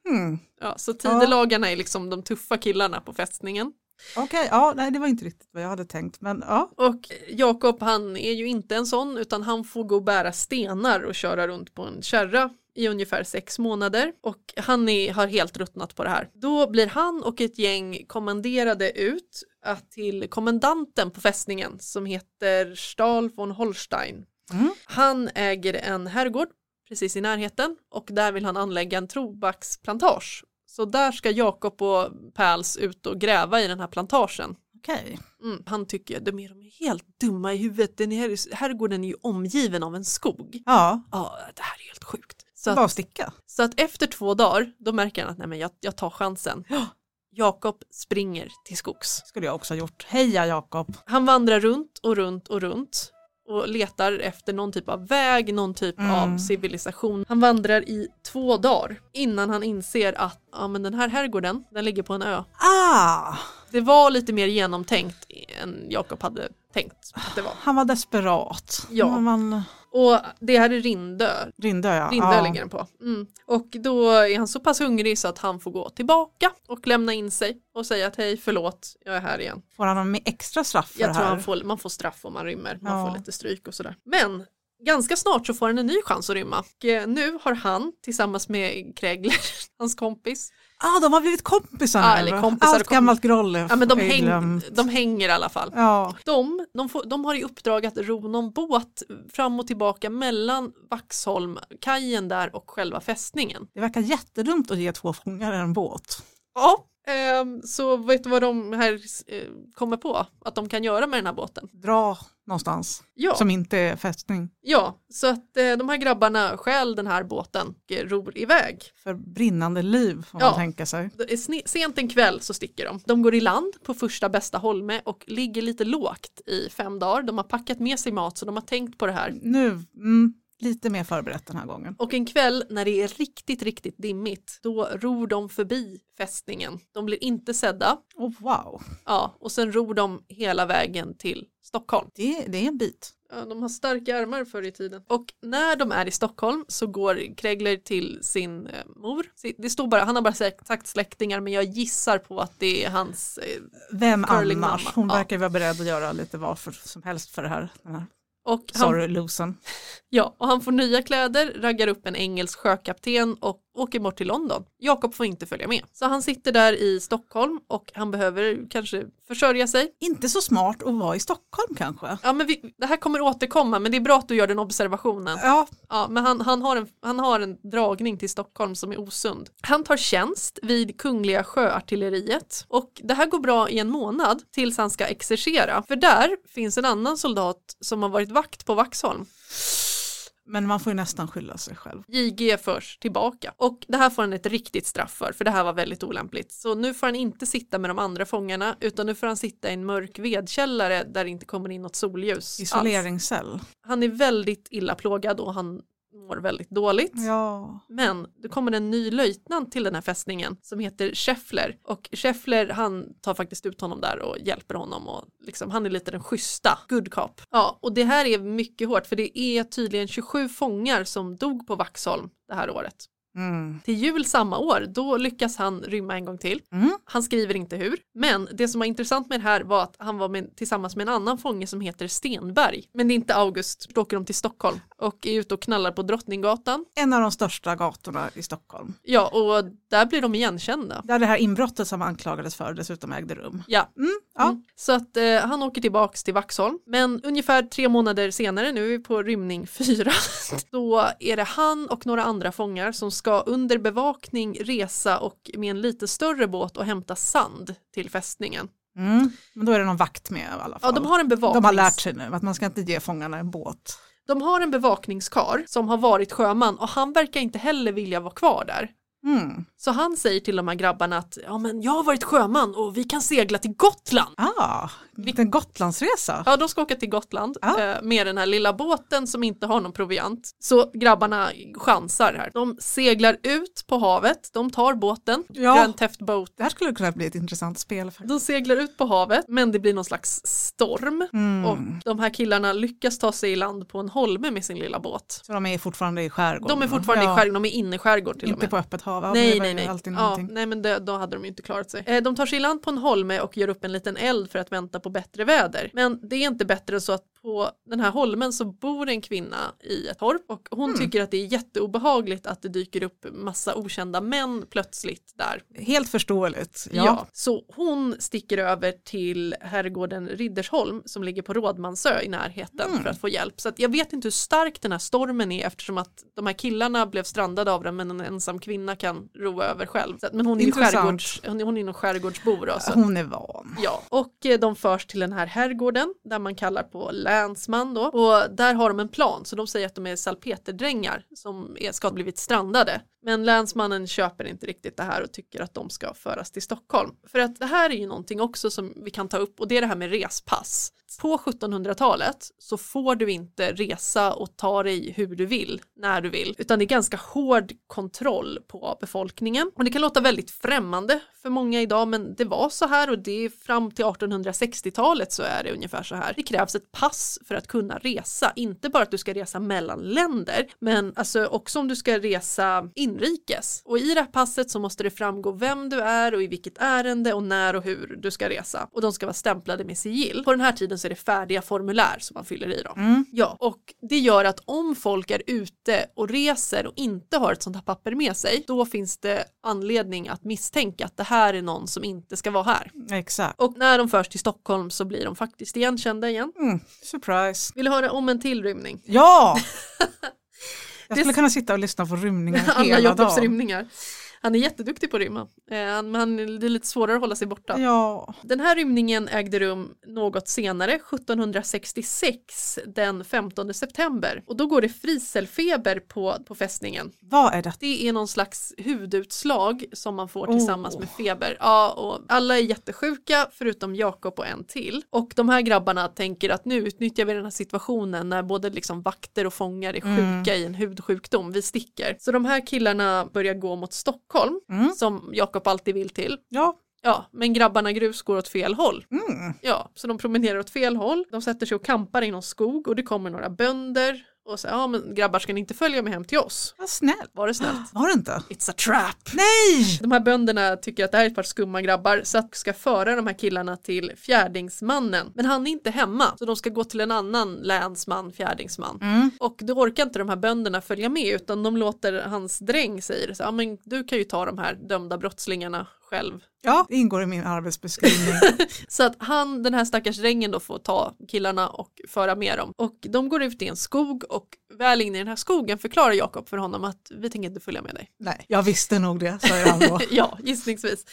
Mm. Ja, så tidelagarna är liksom de tuffa killarna på fästningen. Okej, ja, nej det var inte riktigt vad jag hade tänkt. Men ja, Och Jakob han är ju inte en sån utan han får gå och bära stenar och köra runt på en kärra i ungefär sex månader och han är, har helt ruttnat på det här. Då blir han och ett gäng kommenderade ut att till kommendanten på fästningen som heter Stahl von Holstein. Mm. Han äger en herrgård precis i närheten och där vill han anlägga en tobaksplantage. Så där ska Jakob och Pärls ut och gräva i den här plantagen. okej. Mm, han tycker de är, de är helt dumma i huvudet. Den här, herrgården är ju omgiven av en skog. Ja, Ja, det här är helt sjukt. Så bara att, sticka. så att efter två dagar, då märker han att nej, men jag, jag tar chansen. Jakob springer till skogs. Skulle jag också ha gjort. Heja Jakob. Han vandrar runt och runt och runt och letar efter någon typ av väg, någon typ Mm. av civilisation. Han vandrar i två dagar innan han inser att ja, men den här herrgården, den ligger på en ö. Ah, Det var lite mer genomtänkt än Jakob hade tänkt att det var. han var desperat. Ja. Man, Och det här är Rindö. Rindö ja. Rindö ja. ligger den på. Mm. Och då är han så pass hungrig så att han får gå tillbaka och lämna in sig och säga att hej förlåt, jag är här igen. Får han någon mer extra straff för Jag det tror här? han får, man får straff om man rymmer, man Ja. får lite stryk och sådär. Men ganska snart så får han en ny chans att rymma. Och eh, nu har han tillsammans med Kregler, hans kompis, Ah, de har blivit kompisar Ja, nu, eller kompisar Allt kom- gammalt groll ja men de, häng, de hänger i alla fall. Ja, De, de, får, de har i uppdrag att ro någon båt fram och tillbaka mellan Vaxholm, kajen där och själva fästningen. det verkar jättedumt att ge två fångar en båt. Ja, ehm, så vet du vad de här eh, kommer på att de kan göra med den här båten? Dra någonstans Ja, som inte är fästning. ja så att eh, de här grabbarna stjäl den här båten och ror iväg. För brinnande liv får Ja. man tänka sig. Sent en kväll så sticker de. De går i land på första bästa holme och ligger lite lågt i fem dagar. De har packat med sig mat så de har tänkt på det här. Nu, mm, lite mer förberett den här gången. Och en kväll när det är riktigt, riktigt dimmigt, då ror de förbi fästningen. De blir inte sedda. Oh, wow, Ja, och sen ror de hela vägen till Stockholm. det, det är en bit. Ja, de har starka armar förr i tiden. Och när de är i Stockholm så går Kregler till sin eh, mor. Det står bara, han har bara sagt släktingar men jag gissar på att det är hans eh, Vem annars? mamma. Hon Ja. verkar vara beredd att göra lite vad för, som helst för det här. Den här och han, sorry losen. ja, och han får nya kläder, raggar upp en engelsk sjökapten och åker bort till London. Jakob får inte följa med. Så han sitter där i Stockholm och han behöver kanske försörja sig. Inte så smart att vara i Stockholm kanske. Ja, men vi, det här kommer återkomma men det är bra att du gör den observationen. Ja, Ja, men han, han, har en, han har en dragning till Stockholm som är osund. Han tar tjänst vid Kungliga sjöartilleriet och det här går bra i en månad tills han ska exercera. För där finns en annan soldat som har varit vakt på Vaxholm. Men man får ju nästan skylla sig själv. JG förs tillbaka och det här får han ett riktigt straff för för det här var väldigt olämpligt. Så nu får han inte sitta med de andra fångarna utan nu får han sitta i en mörk vedkällare där det inte kommer in något solljus. alls. Isoleringscell. Han är väldigt illa plågad och han mår väldigt dåligt. Ja. Men det kommer en ny löjtnant till den här fästningen som heter Scheffler och Scheffler han tar faktiskt ut honom där och hjälper honom och liksom, han är lite den schyssta good cop. Ja, och det här är mycket hårt för det är tydligen 27 fångar som dog på Vaxholm det här året. Mm. Till jul samma år, då lyckas han rymma en gång till. Mm. Han skriver inte hur, men det som var intressant med det här var att han var med, tillsammans med en annan fånge som heter Stenberg. Men det är inte August, då åker de till Stockholm och är ute och knallar på Drottninggatan. En av de största gatorna i Stockholm. Ja, och där blir de igenkända. Där det här inbrottet som anklagades för dessutom ägde rum. Ja, Mm. Ja. Mm. Så att eh, han åker tillbaks till Vaxholm. Men ungefär tre månader senare, nu är vi på rymning fyra, då är det han och några andra fångar som ska under bevakning resa och med en lite större båt och hämta sand till fästningen. Mm. Men då är det någon vakt med i alla fall. Ja, de har en bevaknings... de har lärt sig nu att man ska inte ge fångarna en båt. De har en bevakningskar som har varit sjöman och han verkar inte heller vilja vara kvar där. Mm. Så han säger till de här grabbarna att ja men jag har varit sjöman och vi kan segla till Gotland. Ah, En Gotlandsresa? Ja, de ska åka till Gotland Ja. eh, med den här lilla båten som inte har någon proviant. Så grabbarna chansar här. De seglar ut på havet, de tar båten, Ja. Grand Theft Boat. Det här skulle kunna bli ett intressant spel. Faktiskt. De seglar ut på havet, men det blir någon slags storm. Mm. Och de här killarna lyckas ta sig i land på en holme med sin lilla båt. Så de är fortfarande i skärgården? De är fortfarande ja. i skärgården, de är inne i skärgården till och Inte med. på öppet hav? Nej, nej, nej. Alltid Ja, nej, men det, då hade de inte klarat sig. Eh, De tar sig i land på en holme och gör upp en liten eld för att vänta på bättre väder. Men det är inte bättre än så att på den här holmen så bor en kvinna i ett torp och hon Mm. tycker att det är jätteobehagligt att det dyker upp massa okända män plötsligt där. Helt förståeligt. Ja. Ja. så hon sticker över till herrgården Riddersholm som ligger på Rådmansö i närheten Mm. för att få hjälp. Så jag vet inte hur stark den här stormen är eftersom att de här killarna blev strandade av den men en ensam kvinna kan roa över själv. Så att, men hon är ju Intressant. skärgårds, hon är, hon är nog skärgårdsbo då. Så. Hon är van. Ja, och eh, de förs till den här herrgården där man kallar på länsman då och där har de en plan så de säger att de är salpeterdrängar som är, ska ha blivit strandade. Men länsmannen köper inte riktigt det här och tycker att de ska föras till Stockholm. För att det här är ju någonting också som vi kan ta upp och det är det här med respass. På 1700-talet så får du inte resa och ta dig hur du vill, när du vill, utan det är ganska hård kontroll på befolkningen. Och det kan låta väldigt främmande för många idag, men det var så här och det är fram till 1860-talet så är det ungefär så här. Det krävs ett pass för att kunna resa, inte bara att du ska resa mellan länder, men alltså också om du ska resa inrikes. Och i det här passet så måste det framgå vem du är och i vilket ärende och när och hur du ska resa. Och de ska vara stämplade med sigill. På den här tiden så är det färdiga formulär som man fyller i dem. Ja, och det gör att om folk är ute och reser och inte har ett sånt här papper med sig, då finns det anledning att misstänka att det här är någon som inte ska vara här. Exakt. Och när de förs till Stockholm så blir de faktiskt igenkända igen. Mm, surprise. Vill du höra om en till rymning? Ja! Jag skulle kunna sitta och lyssna på rymningar hela Jacobs dagen. rymningar. Han är jätteduktig på att rymma, eh, men han, det är lite svårare att hålla sig borta. Ja, Den här rymningen ägde rum något senare, 1766, den 15 september. Och då går det friselfeber på, på fästningen. vad är detta? Det är någon slags hudutslag som man får Oh. tillsammans med feber. Ja, och alla är jättesjuka förutom Jakob och en till. Och de här grabbarna tänker att nu utnyttjar vi den här situationen när både liksom vakter och fångar är sjuka i en hudsjukdom. Vi sticker. Så de här killarna börjar gå mot Stockholm Mm. som Jakob alltid vill till. Ja, Ja, men grabbarna grus går åt fel håll. mm. Ja, så de promenerar åt fel håll. De sätter sig och kampar i någon skog och det kommer några bönder och säger ja men grabbar ska ni inte följa med hem till oss? vad snällt. Var det snällt? Var det inte? It's a trap! Nej! De här bönderna tycker att det här är ett par skumma grabbar så att ska föra de här killarna till fjärdingsmannen. Men han är inte hemma så de ska gå till en annan länsman, fjärdingsman. Mm. Och då orkar inte de här bönderna följa med utan de låter hans dräng säga så, ja men du kan ju ta de här dömda brottslingarna själv. Ja, det ingår i min arbetsbeskrivning. Så att han, den här stackars drängen då får ta killarna och föra med dem. Och de går ut i en skog och väl inne i den här skogen förklarar Jakob för honom att vi tänker inte följa med dig. Nej, jag visste nog det, säger han då. ja, gissningsvis.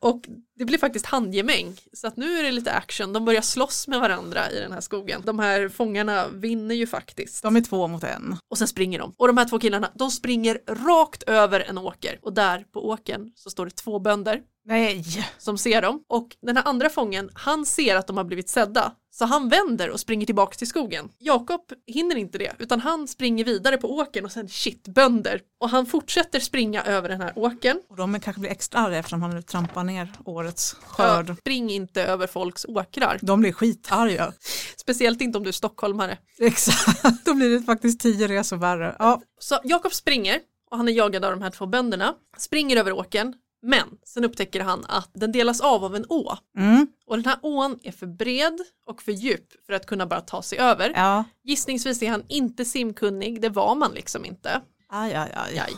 Och det blir faktiskt handgemäng så att nu är det lite action. De börjar slåss med varandra i den här skogen. De här fångarna vinner ju faktiskt. De är två mot en. Och sen springer de. Och de här två killarna, de springer rakt över en åker. Och där på åkern så står det två bönder Nej! som ser dem. Och den här andra fången, han ser att de har blivit sedda. Så han vänder och springer tillbaka till skogen. Jakob hinner inte det, utan han springer vidare på åkern och sen shit, bönder. Och han fortsätter springa över den här åkern. Och de kanske blir extra arga eftersom han nu trampar ner årets skörd. Ja, spring inte över folks åkrar. De blir skitarga. Speciellt inte om du är stockholmare. Exakt, då blir det faktiskt tio resor värre. Ja, Så Jakob springer och han är jagad av de här två bönderna. Springer över åkern. Men sen upptäcker han att den delas av av en å. mm. Och den här ån är för bred och för djup för att kunna bara ta sig över. ja. Gissningsvis är han inte simkunnig, det var man liksom inte. Aj, aj, aj. Aj.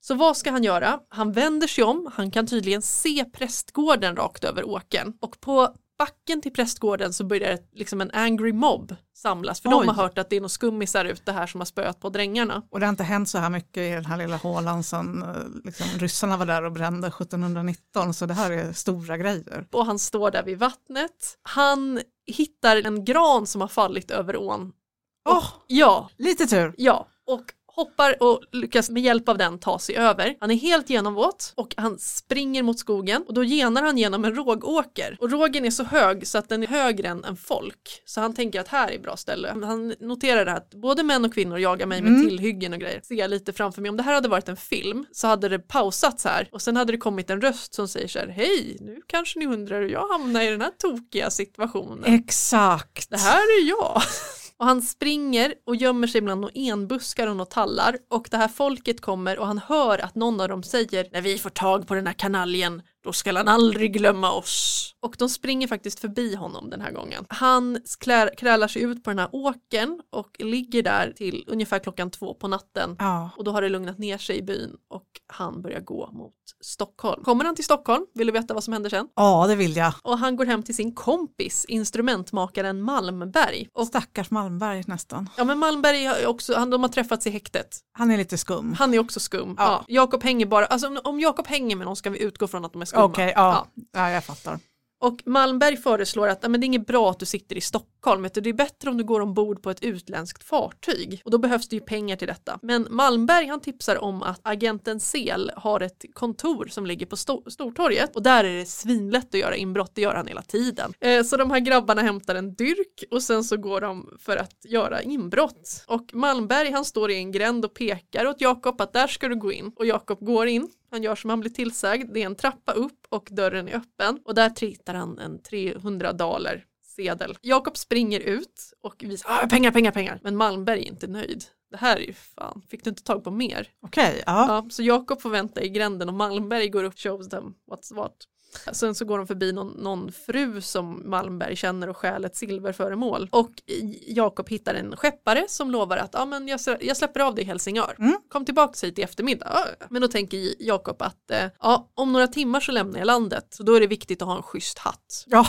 Så vad ska han göra? Han vänder sig om, han kan tydligen se prästgården rakt över åkern. Och på backen till prästgården så börjar liksom en angry mob samlas för Oj. de har hört att det är några skummisar ute här som har spöat på drängarna. Och det har inte hänt så här mycket i den här lilla hålan sedan eh, liksom, ryssarna var där och brände 1719 så det här är stora grejer. Och han står där vid vattnet. Han hittar en gran som har fallit över ån. Åh, Ja, lite tur. ja. Och hoppar och lyckas med hjälp av den ta sig över. Han är helt genomvåt och han springer mot skogen och då genar han genom en rågåker. Och rågen är så hög så att den är högre än, än folk. Så han tänker att här är bra ställe. Han noterar att både män och kvinnor jagar mig med Mm. tillhyggen och grejer. Ser jag lite framför mig. Om det här hade varit en film så hade det pausats här och sen hade det kommit en röst som säger så här hej nu kanske ni undrar hur jag hamnar i den här tokiga situationen. Exakt. Det här är jag. Och han springer och gömmer sig bland några enbuskar och några tallar och det här folket kommer och han hör att någon av dem säger när vi får tag på den här kanaljen då ska han aldrig glömma oss. Och de springer faktiskt förbi honom den här gången. Han klär, krälar sig ut på den här åken och ligger där till ungefär klockan två på natten. Ja. Och då har det lugnat ner sig i byn och han börjar gå mot Stockholm. Kommer han till Stockholm? Vill du veta vad som händer sen? ja, det vill jag. Och han går hem till sin kompis, instrumentmakaren Malmberg. Och Stackars Malmberg nästan. Ja men Malmberg har också, han, de har träffats i häktet. Han är lite skum. Han är också skum. Ja. Ja. Jakob hänger bara, alltså om, om Jakob hänger med någon ska vi utgå från att de är skumma. Okej, ja. ja. jag fattar. Och Malmberg föreslår att men det är inget bra att du sitter i Stockholm, det är bättre om du går ombord på ett utländskt fartyg. Och då behövs det ju pengar till detta. Men Malmberg han tipsar om att agenten Sel har ett kontor som ligger på Stortorget och där är det svinlätt att göra inbrott, det gör han hela tiden. Eh, så de här grabbarna hämtar en dyrk och sen så går de för att göra inbrott. Och Malmberg han står i en gränd och pekar åt Jakob att där ska du gå in. Och Jakob går in, han gör som han blir tillsagd, det är en trappa upp och dörren är öppen och där tittar han en 300 daler sedel. Jakob springer ut och visar ah, pengar, pengar, pengar. Men Malmberg är inte nöjd. Det här är ju fan, fick du inte tag på mer? Okej, ja. Ja, så Jakob får vänta i gränden och Malmberg går upp shows them what's what. Sen så går de förbi någon, någon fru som Malmberg känner och stjäl ett silverföremål. Och Jakob hittar en skeppare som lovar att ah, men jag, jag släpper av dig i Helsingör. Mm. Kom tillbaka hit i eftermiddag. Men då tänker Jakob att eh, ja, om några timmar så lämnar jag landet. Så då är det viktigt att ha en schysst hatt. Ja,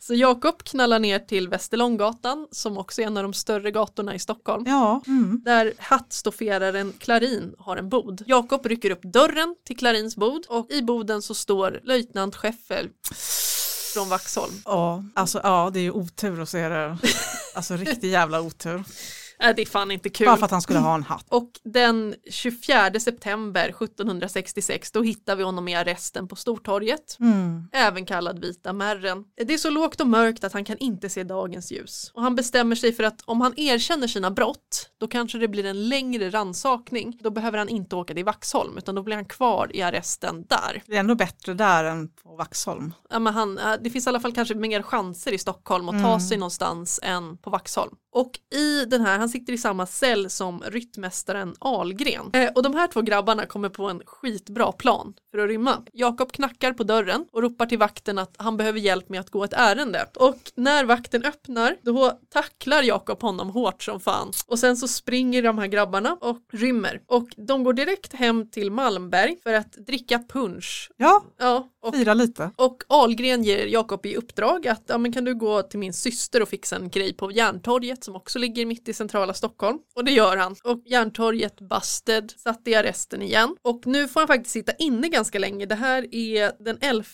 Så Jakob knallar ner till Västerlånggatan som också är en av de större gatorna i Stockholm. ja. Mm. Där hattstofferaren Klarin har en bod. Jakob rycker upp dörren till Klarins bod och i boden så står löjtnant Scheffel från Vaxholm. ja. Alltså, ja, det är ju otur att se det. Alltså riktig jävla otur. Äh, det är fan inte kul. Bara för att han skulle ha en hatt. Och den 24 september 1766 då hittar vi honom i arresten på Stortorget. Mm. Även kallad Vita märren. Det är så lågt och mörkt att han kan inte se dagens ljus. Och han bestämmer sig för att om han erkänner sina brott då kanske det blir en längre rannsakning. Då behöver han inte åka till Vaxholm utan då blir han kvar i arresten där. Det är ändå bättre där än på Vaxholm. Ja, men han, eh, det finns i alla fall kanske mer chanser i Stockholm att ta sig någonstans än på Vaxholm. Och i den här, han sitter i samma cell som ryttmästaren Algren. Eh, och de här två grabbarna kommer på en skitbra plan för att rymma. Jakob knackar på dörren och ropar till vakten att han behöver hjälp med att gå ett ärende. Och när vakten öppnar då tacklar Jakob honom hårt som fan. Och sen så springer de här grabbarna och rymmer. Och de går direkt hem till Malmberg för att dricka punsch. Ja, Ja, och fira lite. och Ahlgren ger Jakob i uppdrag att ja, men kan du gå till min syster och fixa en grej på Järntorget som också ligger mitt i centrala Stockholm. Och det gör han. Och Järntorget busted, satt i arresten igen. Och nu får han faktiskt sitta inne ganska länge. Det här är den 11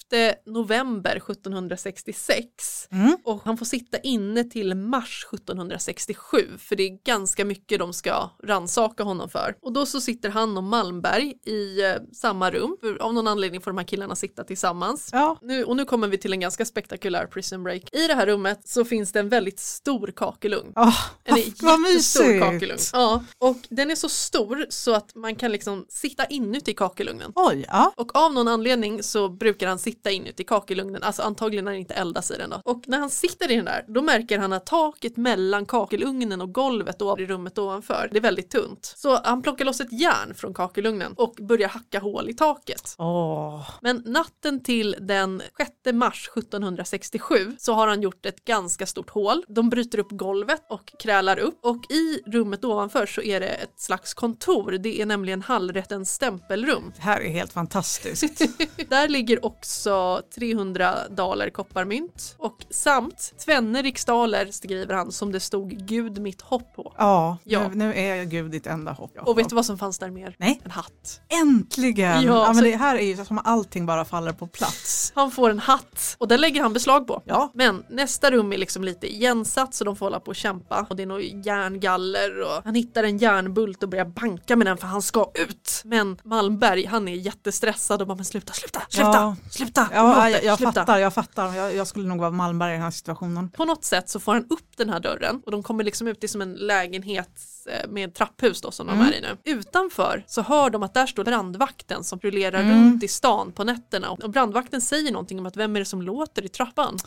november 1766. Mm. Och han får sitta inne till mars 1767 för det är ganska mycket de ska ransaka honom för. Och då så sitter han och Malmberg i eh, samma rum. För av någon anledning får de här killarna sitta tillsammans. Ja, Nu, och nu kommer vi till en ganska spektakulär prison break. I det här rummet så finns det en väldigt stor kakelugn. Oh, En vad mysigt. kakelugn. Ja, och den är så stor så att man kan liksom sitta inuti kakelugnen. Oj, ja. Och av någon anledning så brukar han sitta inuti kakelugnen, alltså antagligen när det inte eldas i den då. Och när han sitter i den där, då märker han att taket mellan kakelugnen och golvet och i rummet ovanför, det är väldigt tunt. Så han plockar loss ett järn från kakelugnen och börjar hacka hål i taket. Åh, Men natten till den 6 mars 1767 så har han gjort ett ganska stort hål. De bryter upp golvet och krälar upp och i rummet ovanför så är det ett slags kontor. Det är nämligen Hallrättens stämpelrum. det här är helt fantastiskt. Där ligger också 300 daler kopparmynt och samt tvenne riksdaler skriver han som det stod Gud mitt hopp på. Ja, Ja. Nu, nu är Gud ditt enda hopp. Och vet du vad som fanns där mer? Nej. En hatt. Äntligen! Ja, Ja, men så- det här är ju som allting bara faller på plats. Han får en hatt och den lägger han beslag på. Ja. Men nästa rum är liksom lite igensatt så de får hålla på och kämpa kämpa och det är något järngaller och han hittar en järnbult och börjar banka med den för han ska ut. Men Malmberg han är jättestressad och bara men sluta, sluta, sluta, Ja. sluta. Ja, jag, jag sluta. fattar, jag fattar. Jag, jag skulle nog vara Malmberg i den här situationen. På något sätt så får han upp den här dörren och de kommer liksom ut i som en lägenhet eh, med trapphus då som de Mm. är i nu. Utanför så hör de att där står brandvakten som rullerar Mm. runt i stan på nätterna och brandvakten säger någonting om att vem är det som låter i trappan?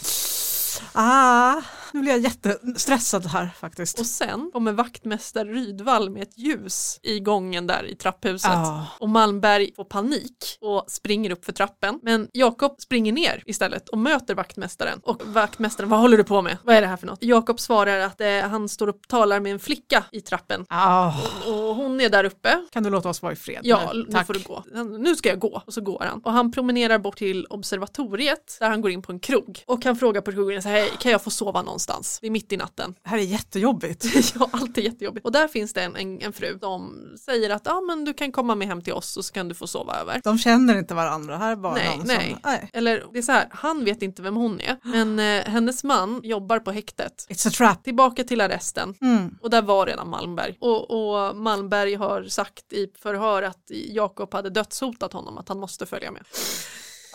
Ah, nu blir jag jättestressad här faktiskt. Och sen kommer vaktmästare Rydvall med ett ljus i gången där i trapphuset. Ah. Och Malmberg får panik och springer upp för trappen. Men Jakob springer ner istället och möter vaktmästaren. Och vaktmästaren, vad håller du på med? Vad är det här för något? Jakob svarar att eh, han står och talar med en flicka i trappen. Ah, Och hon är där uppe. kan du låta oss vara i fred? Ja, nu? nu får du gå. Nu ska jag gå. Och så går han. Och han promenerar bort till observatoriet där han går in på en krog. Och han frågar på krogen så här, hej, kan jag få sova någonstans? Det är mitt i natten. Det här är jättejobbigt. ja, allt är jättejobbigt. Och där finns det en, en, en fru som säger att ja, men du kan komma med hem till oss och så kan du få sova över. De känner inte varandra. Här är bara Nej, någon nej. som... Nej. Eller det är så här, han vet inte vem hon är, men eh, hennes man jobbar på häktet. It's a trap. Tillbaka till arresten. Mm. Och där var redan Malmberg. Och, och Malmberg har sagt i förhör att Jakob hade dödshotat honom, att han måste följa med.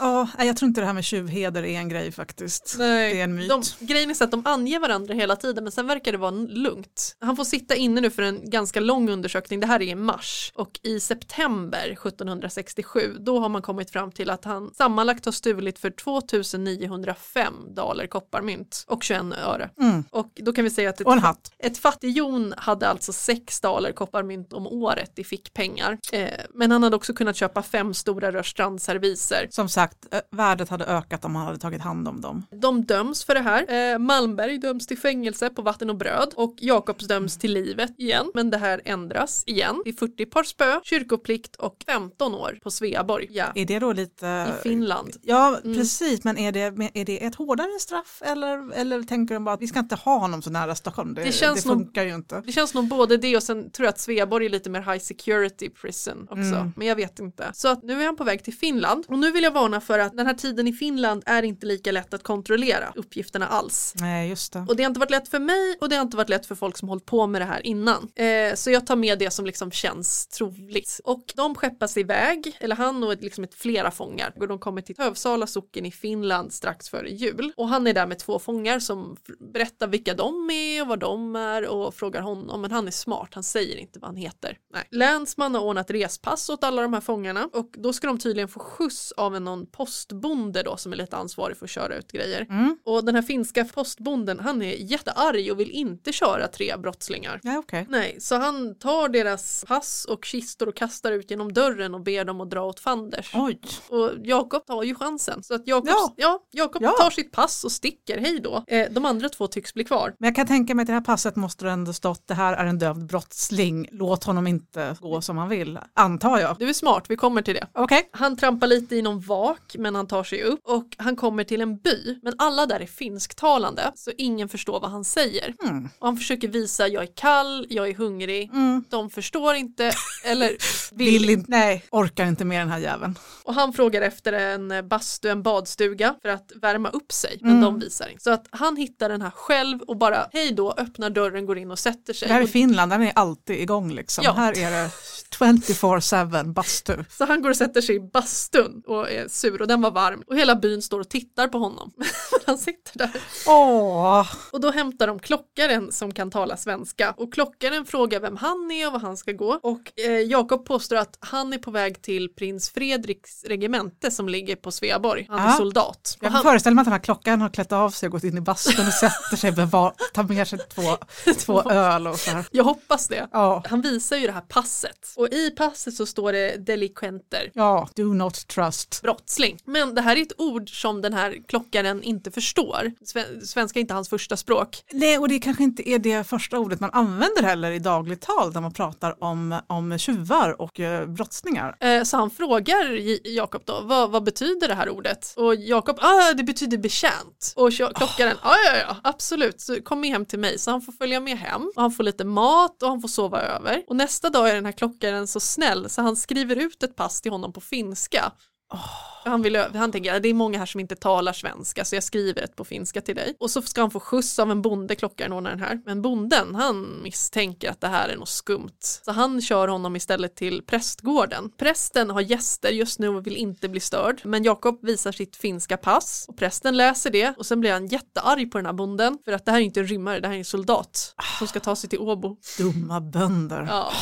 Ja, jag tror inte det här med tjuvheder är en grej faktiskt. Nej, Det är en myt. De, grejen är så att de anger varandra hela tiden men sen verkar det vara lugnt. Han får sitta inne nu för en ganska lång undersökning, det här är i mars och i september 1767 då har man kommit fram till att han sammanlagt har stulit för 2905 daler kopparmynt och 21 öre. Mm. Och då kan vi säga att ett, Och en hatt. ett fattighjon hade alltså 6 daler kopparmynt om året i fickpengar. Eh, men han hade också kunnat köpa fem stora rörstrandserviser Som sagt, eh, värdet hade ökat om man hade tagit hand om dem. De döms för det här. Eh, Malmberg döms till fängelse på vatten och bröd och Jakobs döms till livet igen. Men det här ändras igen. Det är 40 par spö, kyrkoplikt och 15 år på Sveaborg. Ja, Är det då lite... i Finland. Ja, Mm. precis, men är det, är det ett hårdare straff eller, eller tänker de bara att vi ska inte ha honom så nära Stockholm? Det, Det känns det nog- funkar ju inte. Det känns nog både det och sen tror jag att Sveaborg är lite mer high security prison också. Mm. Men jag vet inte. Så att nu är han på väg till Finland och nu vill jag varna för att den här tiden i Finland är inte lika lätt att kontrollera uppgifterna alls. Nej, just det. Och det har inte varit lätt för mig och det har inte varit lätt för folk som hållit på med det här innan. Eh, så jag tar med det som liksom känns troligt. Och de skeppas iväg, eller han och ett, liksom ett flera fångar. Och de kommer till Hövsala socken i Finland strax före jul. Och han är där med två fångar som berättar vilka de är och vad de är och frågar honom. Men han är smart, han säger inte vad han heter. Nej. Länsman har ordnat respass åt alla de här fångarna och då ska de tydligen få skjuts av en någon postbonde då som är lite ansvarig för att köra ut grejer. Mm. Och den här finska postbonden han är jättearg och vill inte köra tre brottslingar. Ja, okej. Nej, så han tar deras pass och kistor och kastar ut genom dörren och ber dem att dra åt fanders. Oj, Och Jakob tar ju chansen. Så att Jakob Ja. ja. Jakob Ja. tar sitt pass och sticker, hej då. Eh, de andra två tycks bli kvar. men jag kan tänka mig att det här passet måste ändå stått det här är en dömd brottsling, låt honom inte gå som han vill, antar jag. Du är smart, vi kommer till det. Okej. Han trampar lite i någon vak men han tar sig upp och han kommer till en by men alla där är finsktalande så ingen förstår vad han säger. Mm. Och han försöker visa jag är kall, jag är hungrig, Mm. de förstår inte eller vill, Vill inte, nej, orkar inte med den här jäveln. Och han frågar efter en bastu, en badstuga för att värma upp sig men Mm. de visar inte. Så att han hittar den här själv och bara hej då öppnar dörren, går in och sätter sig. Det här är Finland, den är alltid igång liksom. Ja. Här är det 24-7 bastu. Så han går och sätter sig i bastun och är sur och den var varm och hela byn står och tittar på honom. han sitter där. Åh, Och då hämtar de klockaren som kan tala svenska och klockaren frågar vem han är och var han ska gå och eh, Jakob påstår att han är på väg till prins Fredriks regemente som ligger på Sveaborg. Han är Ja. soldat. Och jag han, föreställer mig att den här klockan har klätt av sig och gått in i bastun och sätter sig, bevar, tar med sig två, två öl och så här. jag hoppas det. Ja, Han visar ju det här passet och i passet så står det delikventer, ja, do not trust. brottsling. Men det här är ett ord som den här klockaren inte förstår. Sve- Svenska är inte hans första språk. Nej, och det kanske inte är det första ordet man använder heller i dagligt tal när man pratar om, om tjuvar och eh, brottslingar. Eh, Så han frågar Jakob då, vad, vad betyder det här ordet? Och Jakob, ah, det betyder betjänt. Och klo- klockaren, ja ja ja, absolut, så kom med hem till mig. Så han får följa med hem och han får lite mat och han får sova över. Och nästa dag är den här klockaren så snäll så han skriver ut ett pass till honom på finska. Han, vill, han tänker det är många här som inte talar svenska så jag skriver ett på finska till dig. Och så ska han få skjuts av en bonde, klockaranordnaren här. Men bonden han misstänker att det här är något skumt. Så han kör honom istället till prästgården. Prästen har gäster just nu och vill inte bli störd. Men Jakob visar sitt finska pass och prästen läser det och sen blir han jättearg på den här bonden. För att det här är inte en rymmare, det här är en soldat som ska ta sig till Åbo. Dumma bönder. Ja.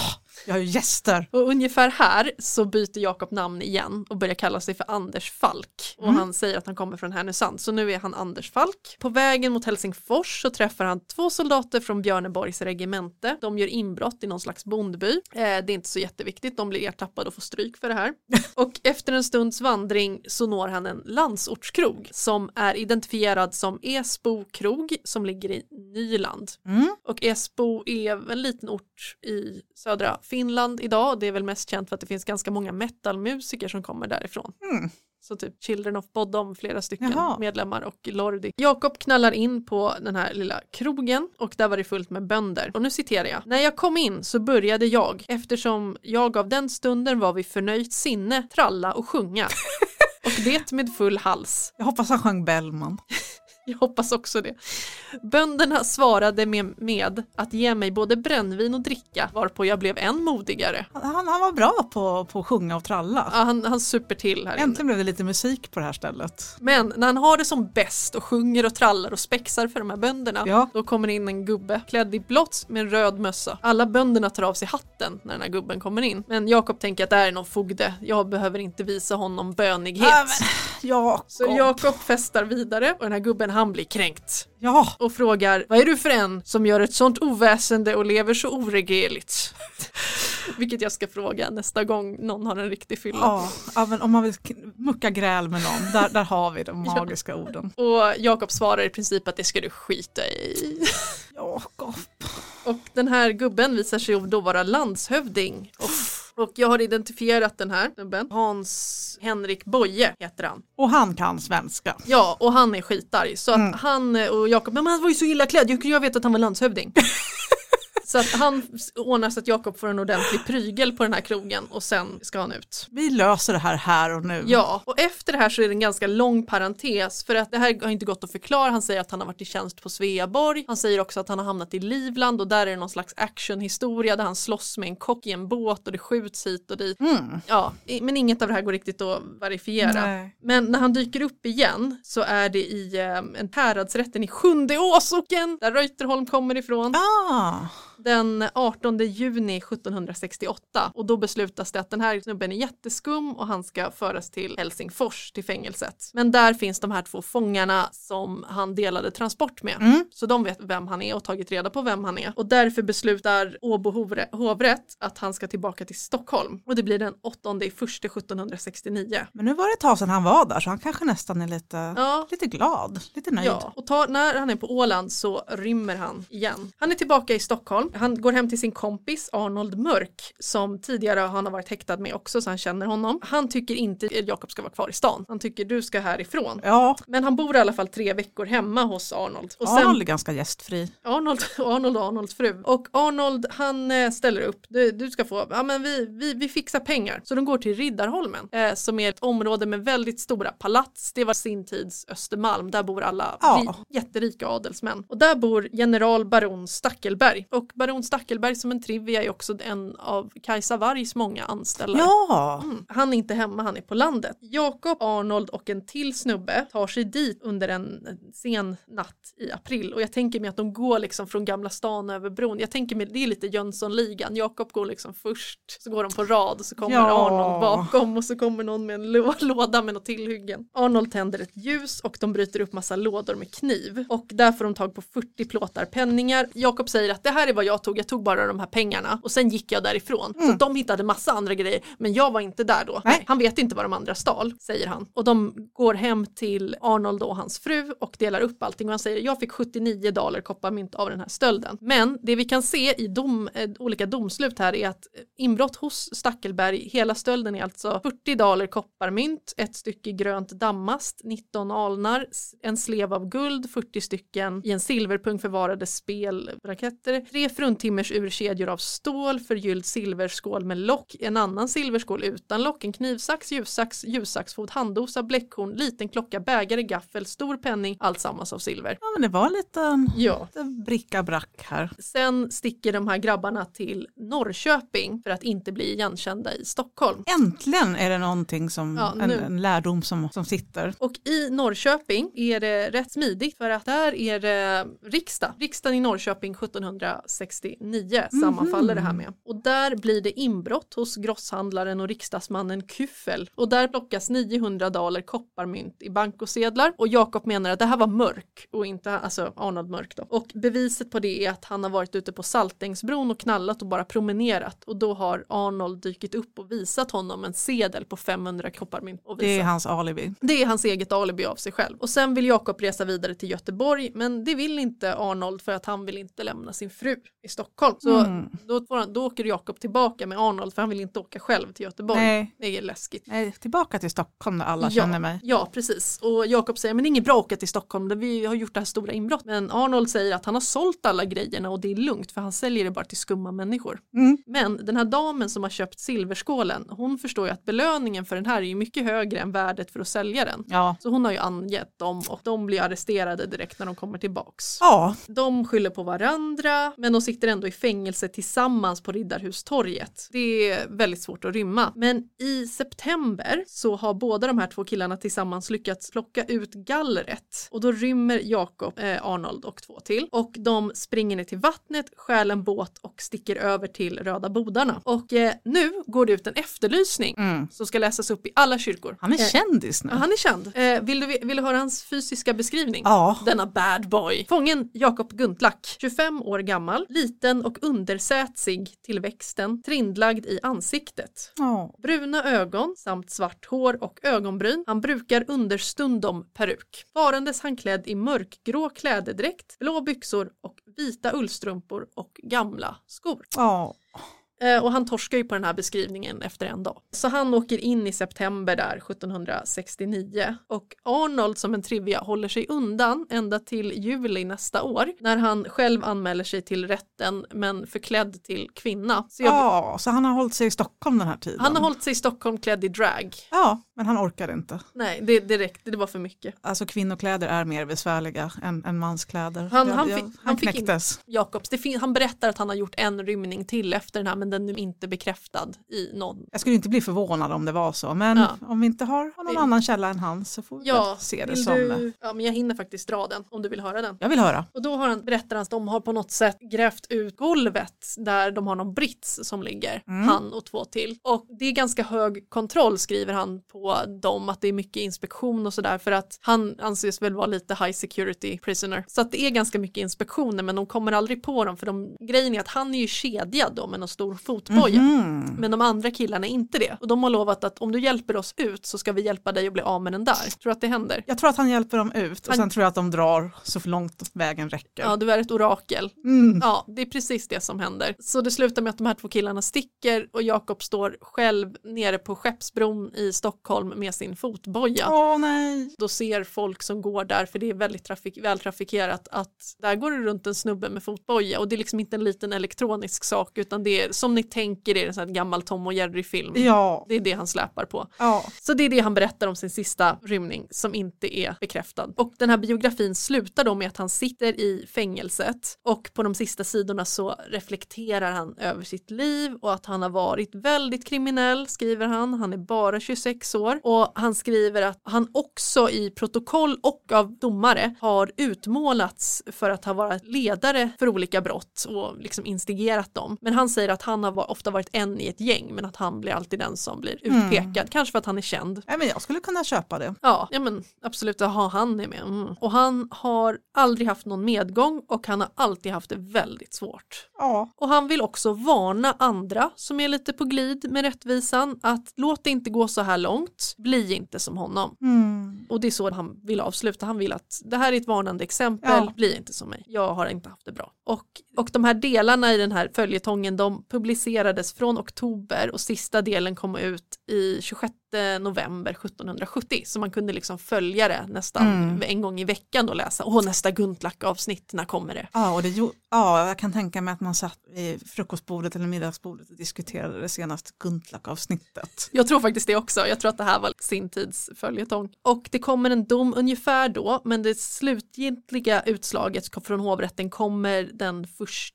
Jag har ju gäster. Och ungefär här så byter Jakob namn igen och börjar kalla sig för Anders Falk. Och han säger att han kommer från Härnösand, så nu är han Anders Falk. På vägen mot Helsingfors så träffar han två soldater från Björneborgs regemente. De gör inbrott i någon slags bondby. Eh, det är inte så jätteviktigt, de blir ertappade och får stryk för det här. och efter en stunds vandring så når han en landsortskrog som är identifierad som Esbo krog som ligger i Nyland. Mm. Och Esbo är en liten ort i södra Finland idag. Det är väl mest känt för att det finns ganska många metalmusiker som kommer därifrån. Mm. Så typ Children of Bodom, flera stycken Jaha. medlemmar och Lordi. Jakob knallar in på den här lilla krogen och där var det fullt med bönder. Och nu citerar jag. När jag kom in så började jag, eftersom jag av den stunden var vid förnöjt sinne, tralla och sjunga. och det med full hals. Jag hoppas han sjöng Bellman. Jag hoppas också det. Bönderna svarade med, med att ge mig både brännvin och dricka varpå jag blev än modigare. Han, han var bra på, på att sjunga och tralla. Ja, han, han super till här inne. Äntligen blev det lite musik på det här stället. Men när han har det som bäst och sjunger och trallar och spexar för de här bönderna, Ja. då kommer in en gubbe klädd i blått med en röd mössa. Alla bönderna tar av sig hatten när den här gubben kommer in. Men Jakob tänker att det här är någon fogde, jag behöver inte visa honom bönighet. Ja, Jakob. Så Jakob festar vidare och den här gubben han blir kränkt Ja, och frågar vad är du för en som gör ett sånt oväsende och lever så oregerligt? Vilket jag ska fråga nästa gång någon har en riktig fylla. ja, ja, men om man vill mucka gräl med någon, där, där har vi de magiska orden. Och Jakob svarar i princip att det ska du skita i. Jakob. Och den här gubben visar sig då vara landshövding. Och, och jag har identifierat den här gubben. Hans Henrik Boye heter han. Och han kan svenska. Ja, och han är skitarg. Så att han och Jakob, men han var ju så illa klädd, jag, jag vet att han var landshövding. så att han ordnar så att Jakob får en ordentlig prygel på den här krogen och sen ska han ut. Vi löser det här här och nu. Ja, och efter det här så är det en ganska lång parentes för att det här har inte gått att förklara. Han säger att han har varit i tjänst på Sveaborg. Han säger också att han har hamnat i Livland och där är det någon slags actionhistoria där han slåss med en kock i en båt och det skjuts hit och dit. Mm. Ja, men inget av det här går riktigt att verifiera. Nej. Men när han dyker upp igen så är det i eh, en häradsrätten i Sjunde Åsocken där Reuterholm kommer ifrån Ah, den 18 juni 1768 och då beslutas det att den här snubben är jätteskum och han ska föras till Helsingfors till fängelset. Men där finns de här två fångarna som han delade transport med. Mm. Så de vet vem han är och tagit reda på vem han är. Och därför beslutar Åbo hovrätt att han ska tillbaka till Stockholm. Och det blir den 8 i första 1769. men nu var det ett tag sedan han var där så han kanske nästan är lite, Ja, lite glad, lite nöjd. Ja, och tar, när han är på Åland så rymmer han igen. Han är tillbaka i Stockholm. Han går hem till sin kompis Arnold Mörk som tidigare han har varit häktad med också så han känner honom. Han tycker inte Jakob ska vara kvar i stan. Han tycker du ska härifrån. Ja, Men han bor i alla fall tre veckor hemma hos Arnold. Och sen, Arnold är ganska gästfri. Arnold, Arnold och Arnolds fru. Och Arnold han eh, ställer upp, du, du ska få, ja men vi, vi, vi fixar pengar. Så de går till Riddarholmen eh, som är ett område med väldigt stora palats. Det var sin tids Östermalm, där bor alla Ja. ri, jätterika adelsmän. Och där bor general baron Stackelberg. Och baron Stackelberg som en trivia är också en av Kajsa Wargs många anställda. Ja, Mm. Han är inte hemma, han är på landet. Jakob, Arnold och en till snubbe tar sig dit under en en sen natt i april och jag tänker mig att de går liksom från Gamla stan över bron. Jag tänker mig, det är lite Jönssonligan. Jakob går liksom först, så går de på rad och så kommer Ja. Arnold bakom och så kommer någon med en lå- låda med något tillhyggen. Arnold tänder ett ljus och de bryter upp massa lådor med kniv och där får de tag på 40 plåtar penningar. Jakob säger att det här är vad jag tog, jag tog bara de här pengarna och sen gick jag därifrån. Så att de hittade massa andra grejer men jag var inte där då. Nej. Han vet inte vad de andra stal, säger han. Och de går hem till Arnold och hans fru och delar upp allting och han säger jag fick 79 dollar kopparmynt av den här stölden. Men det vi kan se i dom, eh, olika domslut här är att eh, inbrott hos Stackelberg, hela stölden är alltså 40 dollar kopparmynt, ett stycke grönt dammast, 19 alnar, en slev av guld, 40 stycken i en silverpung förvarade spelraketter, tre fruntimmersurkedjor av stål, förgylld silverskål med lock, en annan silverskål utan lock, en knivsax, ljussax, ljussaxfot, handdosa, bläckhorn, liten klocka, bägare, gaffel, stor penning, alltsammans av silver. Ja, men det var lite, Ja. lite bricka-brack här. Sen sticker de här grabbarna till Norrköping för att inte bli igenkända i Stockholm. Äntligen är det någonting som, Ja, en, en lärdom som, som sitter. Och i Norrköping är det rätt smidigt för att där är det riksdag. Riksdagen i Norrköping 1769 sammanfaller det här med. Och där blir det inbrott hos grosshandlaren och riksdagsmannen Küffel. Och där plockas 900 daler kopparmynt i bankosedlar. Och Jakob menar att det här var mörk och inte alltså Arnold Mörk då. Och beviset på det är att han har varit ute på Saltängsbron och knallat och bara promenerat. Och då har Arnold dykt upp och visat honom en sedel på 500 kopparmynt. Och Det är hans alibi. Det är hans eget alibi av sig själv. Och sen vill Jakob resa vidare till Göteborg men det vill inte Arnold för att han vill inte lämna sin fru i Stockholm. Så Mm. då, får han, då åker Jakob tillbaka med Arnold för han vill inte åka själv till Göteborg. Nej. Det är läskigt. Nej, tillbaka till Stockholm där alla ja, känner mig. Ja, precis. Och Jakob säger, men det är inget bra att åka till Stockholm, där vi har gjort det här stora inbrott. Men Arnold säger att han har sålt alla grejerna och det är lugnt för han säljer det bara till skumma människor. Mm. Men den här damen som har köpt silverskålen, hon förstår ju att belöningen för den här är ju mycket högre än värdet för att sälja den. Ja. Så hon har ju angett dem och de blir arresterade direkt när de kommer tillbaks. ja, De skyller på varandra men de sitter ändå i fängelse tillsammans på Riddarhustorget. Det är väldigt svårt att rymma. Men i september så har båda de här två killarna tillsammans lyckats plocka ut gallret och då rymmer Jakob, eh, Arnold och två till och de springer ner till vattnet, stjäl en båt och sticker över till Röda bodarna. Och eh, nu går det ut en efterlysning mm. som ska läsas upp i alla kyrkor. han är Eh, kändis nu. Ja, han är känd. Eh, vill, du, vill du höra hans fysiska beskrivning? Ja. Denna bad boy. Fången Jakob Guntlack, 25 år gammal, liten och undersätsig till växten, trindlagd i ansiktet. Ja. Bruna ögon samt svart hår och ögonbryn. Han brukar understundom peruk. Varandes han klädd i mörkgrå klädedräkt, blå byxor och vita ullstrumpor och gamla skor. Ja. Eh, och han torskar ju på den här beskrivningen efter en dag. Så han åker in i september där 1769 och Arnold som en trivia håller sig undan ända till juli nästa år när han själv anmäler sig till rätten men förklädd till kvinna. Så jag, ja, så han har hållit sig i Stockholm den här tiden. Han har hållit sig i Stockholm klädd i drag. Ja, men han orkade inte. Nej, det, det räckte, det var för mycket. Alltså kvinnokläder är mer besvärliga än, än manskläder. Han- Jag- han jag- fick- han han fick knäcktes. Jakobs, det fin- han berättar att han har gjort en rymning till efter den här men den är inte bekräftad i någon Jag skulle inte bli förvånad om det var så, men Ja. om vi inte har någon Vill- annan källa än han så får vi Ja, se det som. du... Ja, men jag hinner faktiskt dra den om du vill höra den. Jag vill höra. Och då har han, berättar han att de har på något sätt grävt ut golvet där de har någon brits som ligger, Mm. han och två till. Och det är ganska hög kontroll skriver han på dem, att det är mycket inspektion och sådär för att han anses väl vara lite high security prisoner. Så att det är ganska mycket inspektioner men de kommer aldrig på dem för de, grejen är att han är ju kedjad då med någon stor fotboja. Mhm. Men de andra killarna är inte det. Och de har lovat att om du hjälper oss ut så ska vi hjälpa dig att bli av med den där. Tror du att det händer? Jag tror att han hjälper dem ut och Han- sen tror jag att de drar så långt vägen räcker. Ja, du är ett orakel. Mm. Ja, det är precis det som händer. Så det slutar med att de här två killarna sticker och Jakob står själv nere på Skeppsbron i Stockholm med sin fotboja. Åh nej. Då ser folk som går där, för det är väldigt trafik vältrafikerat, att där går det runt en snubbe med fotboja och det är liksom inte en liten elektronisk sak utan det är som ni tänker det är en sån här gammal Tom och Jerry-film. Ja. Det är det han släpar på. ja. Så det är det han berättar om sin sista rymning som inte är bekräftad. Och den här biografin slutar då med att han sitter i fängelset och på de sista sidorna så reflekterar han över sitt liv och att han har varit väldigt kriminell skriver han. Han är bara 26 år och han skriver att han också i protokoll och av domare har utmålats för att ha varit ledare för olika brott och liksom instigerat dem. Men han säger att han har ofta varit en i ett gäng men att han blir alltid den som blir utpekad. Kanske för att han är känd. Nej, men jag skulle kunna köpa det. Ja, ja men absolut, ha han är med. Mm. Och han har aldrig haft någon medgång och han har alltid haft det väldigt svårt. Ja. Och han vill också varna andra som är lite på glid med rättvisan att låt det inte gå så här långt, bli inte som honom. Mm. Och det är så han vill avsluta, han vill att det här är ett varnande exempel, Ja. bli inte som mig, jag har inte haft det bra. Och, och de här delarna i den här följetongen de publicerades från oktober och sista delen kom ut i 26 november 1770 så man kunde liksom följa det nästan Mm. en gång i veckan och läsa, åh nästa Guntlach-avsnitt, när kommer det? Ja, och det, ja, jag kan tänka mig att man satt vid frukostbordet eller middagsbordet och diskuterade det senaste Guntlach-avsnittet. Jag tror faktiskt det också, jag tror att det här var sin tids följetong. Och det kommer en dom ungefär då, men det slutgiltiga utslaget från hovrätten kommer den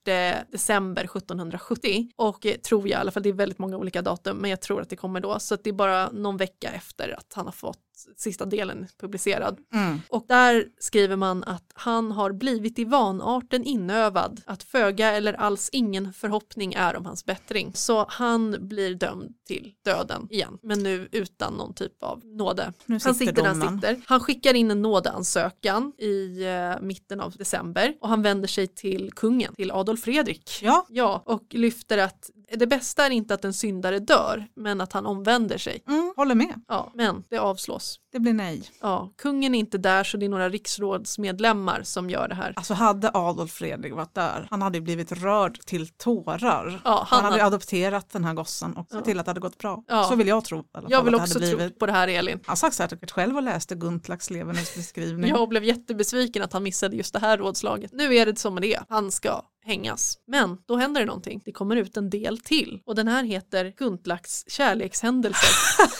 1 december 1770 och eh, tror jag i alla fall, det är väldigt många olika datum, men jag tror att det kommer då, så att det är bara någon vecka efter att han har fått sista delen publicerad. Mm. Och där skriver man att han har blivit i vanarten inövad, att föga eller alls ingen förhoppning är om hans bättring. Så han blir dömd till döden igen, men nu utan någon typ av nåde. Nu Han sitter sitter där han sitter. Han skickar in en nådeansökan i eh, mitten av december och han vänder sig till kungen, till Adolf Fredrik. Ja, Ja, och lyfter att det bästa är inte att en syndare dör, men att han omvänder sig. mm, håller med. Ja, men det avslås. Det blir nej. Ja, kungen är inte där så det är några riksrådsmedlemmar som gör det här. Alltså hade Adolf Fredrik varit där, han hade blivit rörd till tårar. Ja, han, han hade har- adopterat den här gossen och sett Ja. till att det hade gått bra. Ja. Så vill jag tro. I alla Jag fall, vill också hade tro blivit. på det här Elin. Han satt säkert själv och läste Guntlachs levnadsbeskrivning. Jag blev jättebesviken att han missade just det här rådslaget. Nu är det som det är. Han ska hängas. Men då händer det någonting. Det kommer ut en del till och den här heter Guntlachs kärlekshändelser.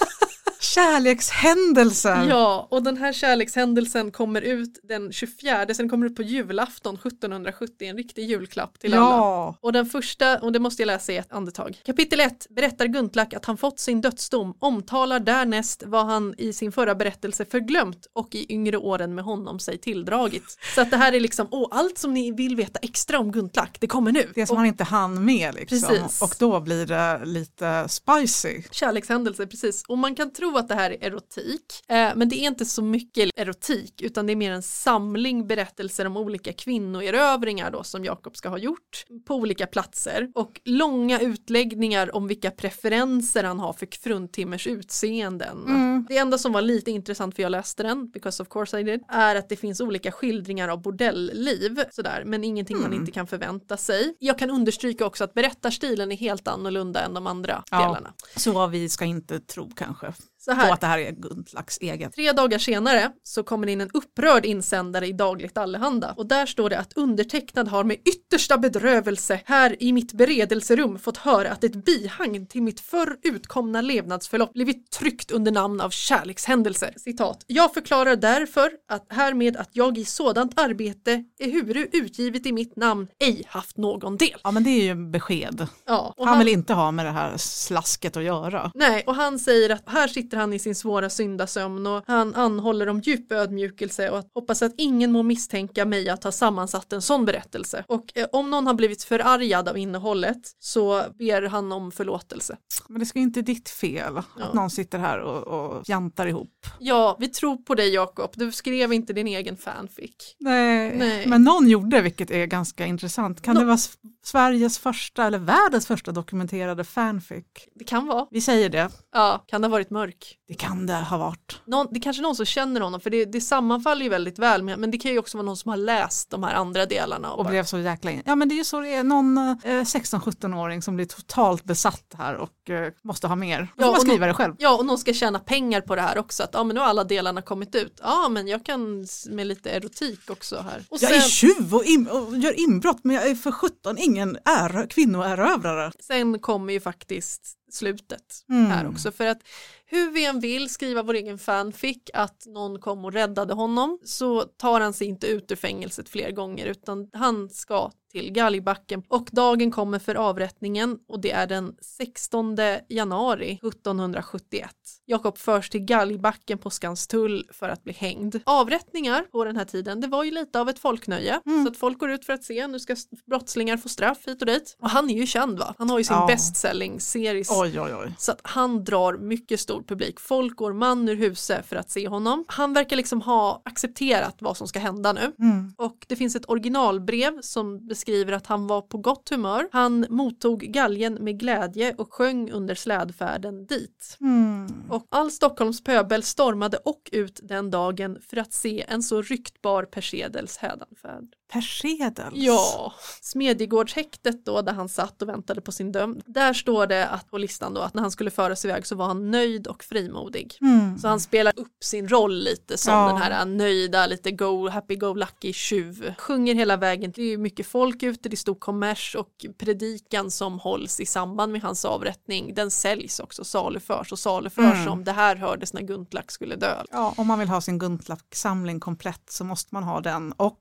Kärlekshändelser! Ja, och den här kärlekshändelsen kommer ut den 24, sen kommer ut på julafton 1770, en riktig julklapp till alla. ja. Och den första, och det måste jag läsa i ett andetag. Kapitel 1 berättar Guntlach att han fått sin dödsdom, omtalar därnäst vad han i sin förra berättelse förglömt och i yngre åren med honom sig tilldragit. Så att det här är liksom, åh, allt som ni vill veta extra om Guntlach, det kommer nu. Det som och han inte hann med liksom. Precis. Och då blir det lite spicy. kärlekshändelser, precis. Och man kan tro att det här är erotik, eh, men det är inte så mycket erotik, utan det är mer en samling berättelser om olika kvinnoerövringar då som Jakob ska ha gjort på olika platser och långa utläggningar om vilka preferenser han har för fruntimmers utseenden. Mm. Det enda som var lite intressant för jag läste den, because of course I did, är att det finns olika skildringar av bordellliv, sådär, men ingenting man inte kan förvänta sig. Jag kan understryka också att berättarstilen är helt annorlunda än de andra Ja. delarna. Så vi ska inte tro kanske Så på här, att det här är Guntlachs eget. Tre dagar senare så kommer det in en upprörd insändare i Dagligt Allehanda och där står det att undertecknad har med yttersta bedrövelse här i mitt beredelserum fått höra att ett bihang till mitt förr utkomna levnadsförlopp blivit tryckt under namn av kärlekshändelser. Citat. Jag förklarar därför att härmed att jag i sådant arbete ehuru utgivet i mitt namn ej haft någon del. Ja men det är ju besked. Ja, och Han vill inte ha med det här slasket att göra. Nej, och han säger att här sitter han i sin svåra syndasömn och han anhåller om djup ödmjukelse och att hoppas att ingen må misstänka mig att ha sammansatt en sån berättelse. Och eh, om någon har blivit förargad av innehållet så ber han om förlåtelse. Men det ska ju inte ditt fel Ja. att någon sitter här och, och jantar ihop. Ja, vi tror på dig Jakob, du skrev inte din egen fanfic. Nej. Nej. Men någon gjorde, vilket är ganska intressant. Kan Nå- det vara Sveriges första eller världens första dokumenterade fanfic? Det kan vara. Vi säger det. Ja, kan det ha varit mörk? Det kan det ha varit. Någon, det är kanske någon som känner honom för det, det sammanfaller ju väldigt väl med, men det kan ju också vara någon som har läst de här andra delarna. Och Och bara, blev så jäkla in. Ja men det är ju så det är. Någon eh, 16-17-åring som blir totalt besatt här och eh, måste ha mer. Då Ja, får man och skriva det själv. Ja, och någon ska tjäna pengar på det här också. Att ja, men nu har alla delarna kommit ut. Ja, men jag kan med lite erotik också här. Och Jag är sen, tjuv och, in, och gör inbrott men jag är för 17 ingen är, kvinnoerövrare. sen kommer ju faktiskt slutet Mm. här också. För att hur vi än vill skriva vår egen fanfic att någon kom och räddade honom så tar han sig inte ut ur fängelset fler gånger utan han ska till galgbacken och dagen kommer för avrättningen och det är den 16 januari 1771. Jakob förs till galgbacken på Skanstull för att bli hängd. Avrättningar på den här tiden, det var ju lite av ett folknöje så att folk går ut för att se, nu ska brottslingar få straff hit och dit. Och han är ju känd va? Han har ju sin Ja. bestselling series Oj oj oj. så att han drar mycket stor publik. Folk går man ur huset för att se honom. Han verkar liksom ha accepterat vad som ska hända nu. Mm. Och det finns ett originalbrev som beskriver att han var på gott humör. Han mottog galgen med glädje och sjöng under slädfärden dit. Mm. Och all Stockholms pöbel stormade och ut den dagen för att se en så ryktbar persedels hädanfärd. Persedels. Ja, Smedjegårdshäktet då där han satt och väntade på sin döm. Där står det att, på listan då att när han skulle föras iväg så var han nöjd och frimodig. Mm. Så han spelar upp sin roll lite som Ja. den här nöjda, lite go, happy go lucky tjuv. Sjunger hela vägen, det är mycket folk ute, det är stor kommers och predikan som hålls i samband med hans avrättning, den säljs också, saluförs och saluförs Mm. som det här hördes när Guntlach skulle dö. Ja, om man vill ha sin Guntlach-samling komplett så måste man ha den och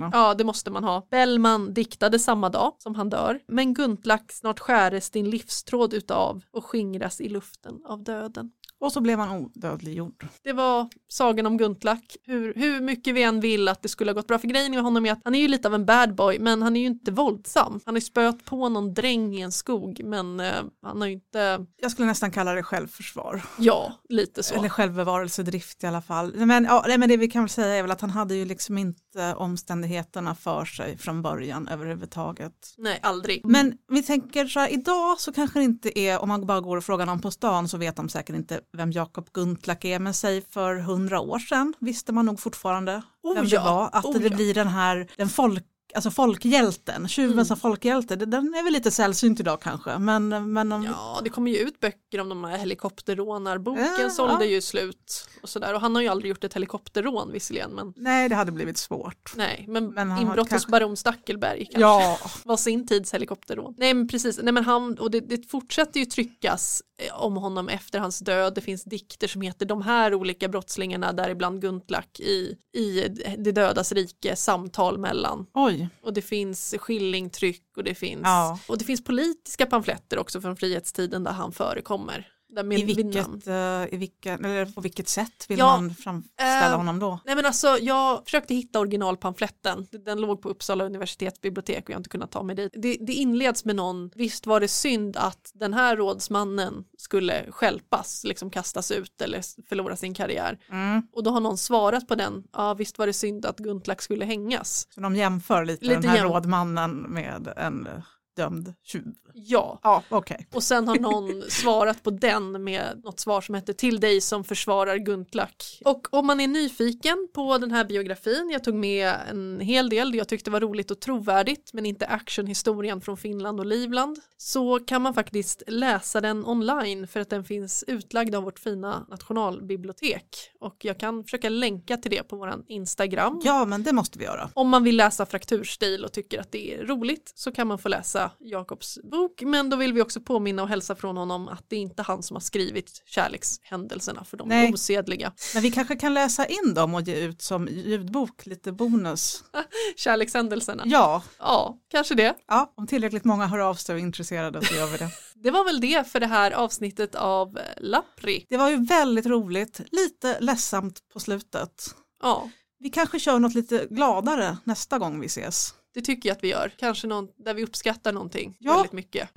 kärlekshändelserna. Ja, det måste man ha. Bellman diktade samma dag som han dör, men Guntlack snart skäres din livstråd utav och skingras i luften av döden. Och så blev han odödliggjord. Det var sagan om Guntlach. Hur, hur mycket vi än vill att det skulle ha gått bra för grejen med honom är att han är ju lite av en bad boy men han är ju inte våldsam. Han har ju spöat på någon dräng i en skog men eh, han har ju inte, Jag skulle nästan kalla det självförsvar. ja, lite så. Eller självbevarelsedrift i alla fall. Men, ja, nej, men det vi kan väl säga är väl att han hade ju liksom inte omständigheterna för sig från början överhuvudtaget. Nej, aldrig. Men vi tänker så här, idag så kanske det inte är, om man bara går och frågar någon på stan så vet de säkert inte vem Jakob Guntlach är, men säg för hundra år sedan visste man nog fortfarande Oh vem ja, det var. Att oh det ja. blir den här, den folk, alltså folkhjälten, tjuven Mm. som folkhjälte, den är väl lite sällsynt idag kanske, men, men om, Ja, det kommer ju ut böcker om de här helikopterrånarboken Ja, sålde ja. ju slut och sådär och han har ju aldrig gjort ett helikopterrån visserligen men nej det hade blivit svårt. nej, men, Men inbrott kanske- hos baron Stackelberg kanske. Ja, var sin tids helikopterrån. Nej men precis, nej men han, och det, det fortsätter ju tryckas eh, om honom efter hans död. Det finns dikter som heter de här olika brottslingarna, däribland Guntlach i, i det dödas rike, samtal mellan. oj. Och det finns skillingtryck och det finns, Ja. och det finns politiska pamfletter också från frihetstiden där han förekommer. I vilket, eh, i vilken, eller på vilket sätt vill Ja, man framställa eh, honom då? Nej men alltså jag försökte hitta originalpamfletten. Den låg på Uppsala universitetsbibliotek och jag har inte kunnat ta mig dit. Det, det inleds med någon, visst var det synd att den här rådsmannen skulle skälpas, liksom kastas ut eller förlora sin karriär. Mm. Och då har någon svarat på den, ja visst var det synd att Guntlach skulle hängas. Så de jämför lite, Lite den här jäm- rådmannen med en eh, dömd tjuv. Ja, Ja, okej. och sen har någon svarat på den med något svar som heter till dig som försvarar Guntlach. Och om man är nyfiken på den här biografin, jag tog med en hel del, jag tyckte var roligt och trovärdigt, men inte actionhistorien från Finland och Livland, så kan man faktiskt läsa den online för att den finns utlagd av vårt fina nationalbibliotek. Och jag kan försöka länka till det på våran Instagram. Ja, men det måste vi göra. Om man vill läsa frakturstil och tycker att det är roligt så kan man få läsa Jakobs bok men då vill vi också påminna och hälsa från honom att det är inte han som har skrivit kärlekshändelserna för de Nej. är osedliga. Men vi kanske kan läsa in dem och ge ut som ljudbok, lite bonus. Kärlekshändelserna. Ja. Ja, kanske det. ja om tillräckligt många hör av sig och är intresserade så gör vi det. Det var väl det för det här avsnittet av Lappri. Det var ju väldigt roligt, lite ledsamt på slutet. Ja, Vi kanske kör något lite gladare nästa gång vi ses. Det tycker jag att vi gör. Kanske någon där vi uppskattar någonting Ja. väldigt mycket.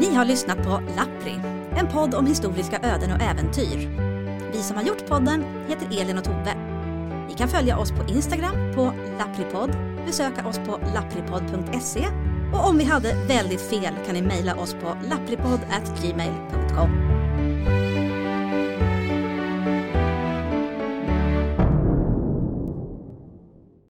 Ni har lyssnat på Lappri, en podd om historiska öden och äventyr. Vi som har gjort podden heter Elin och Tove. Ni kan följa oss på Instagram på lappripodd, besöka oss på lappripodd.se och om vi hade väldigt fel kan ni mejla oss på lappripodd.gmail.com.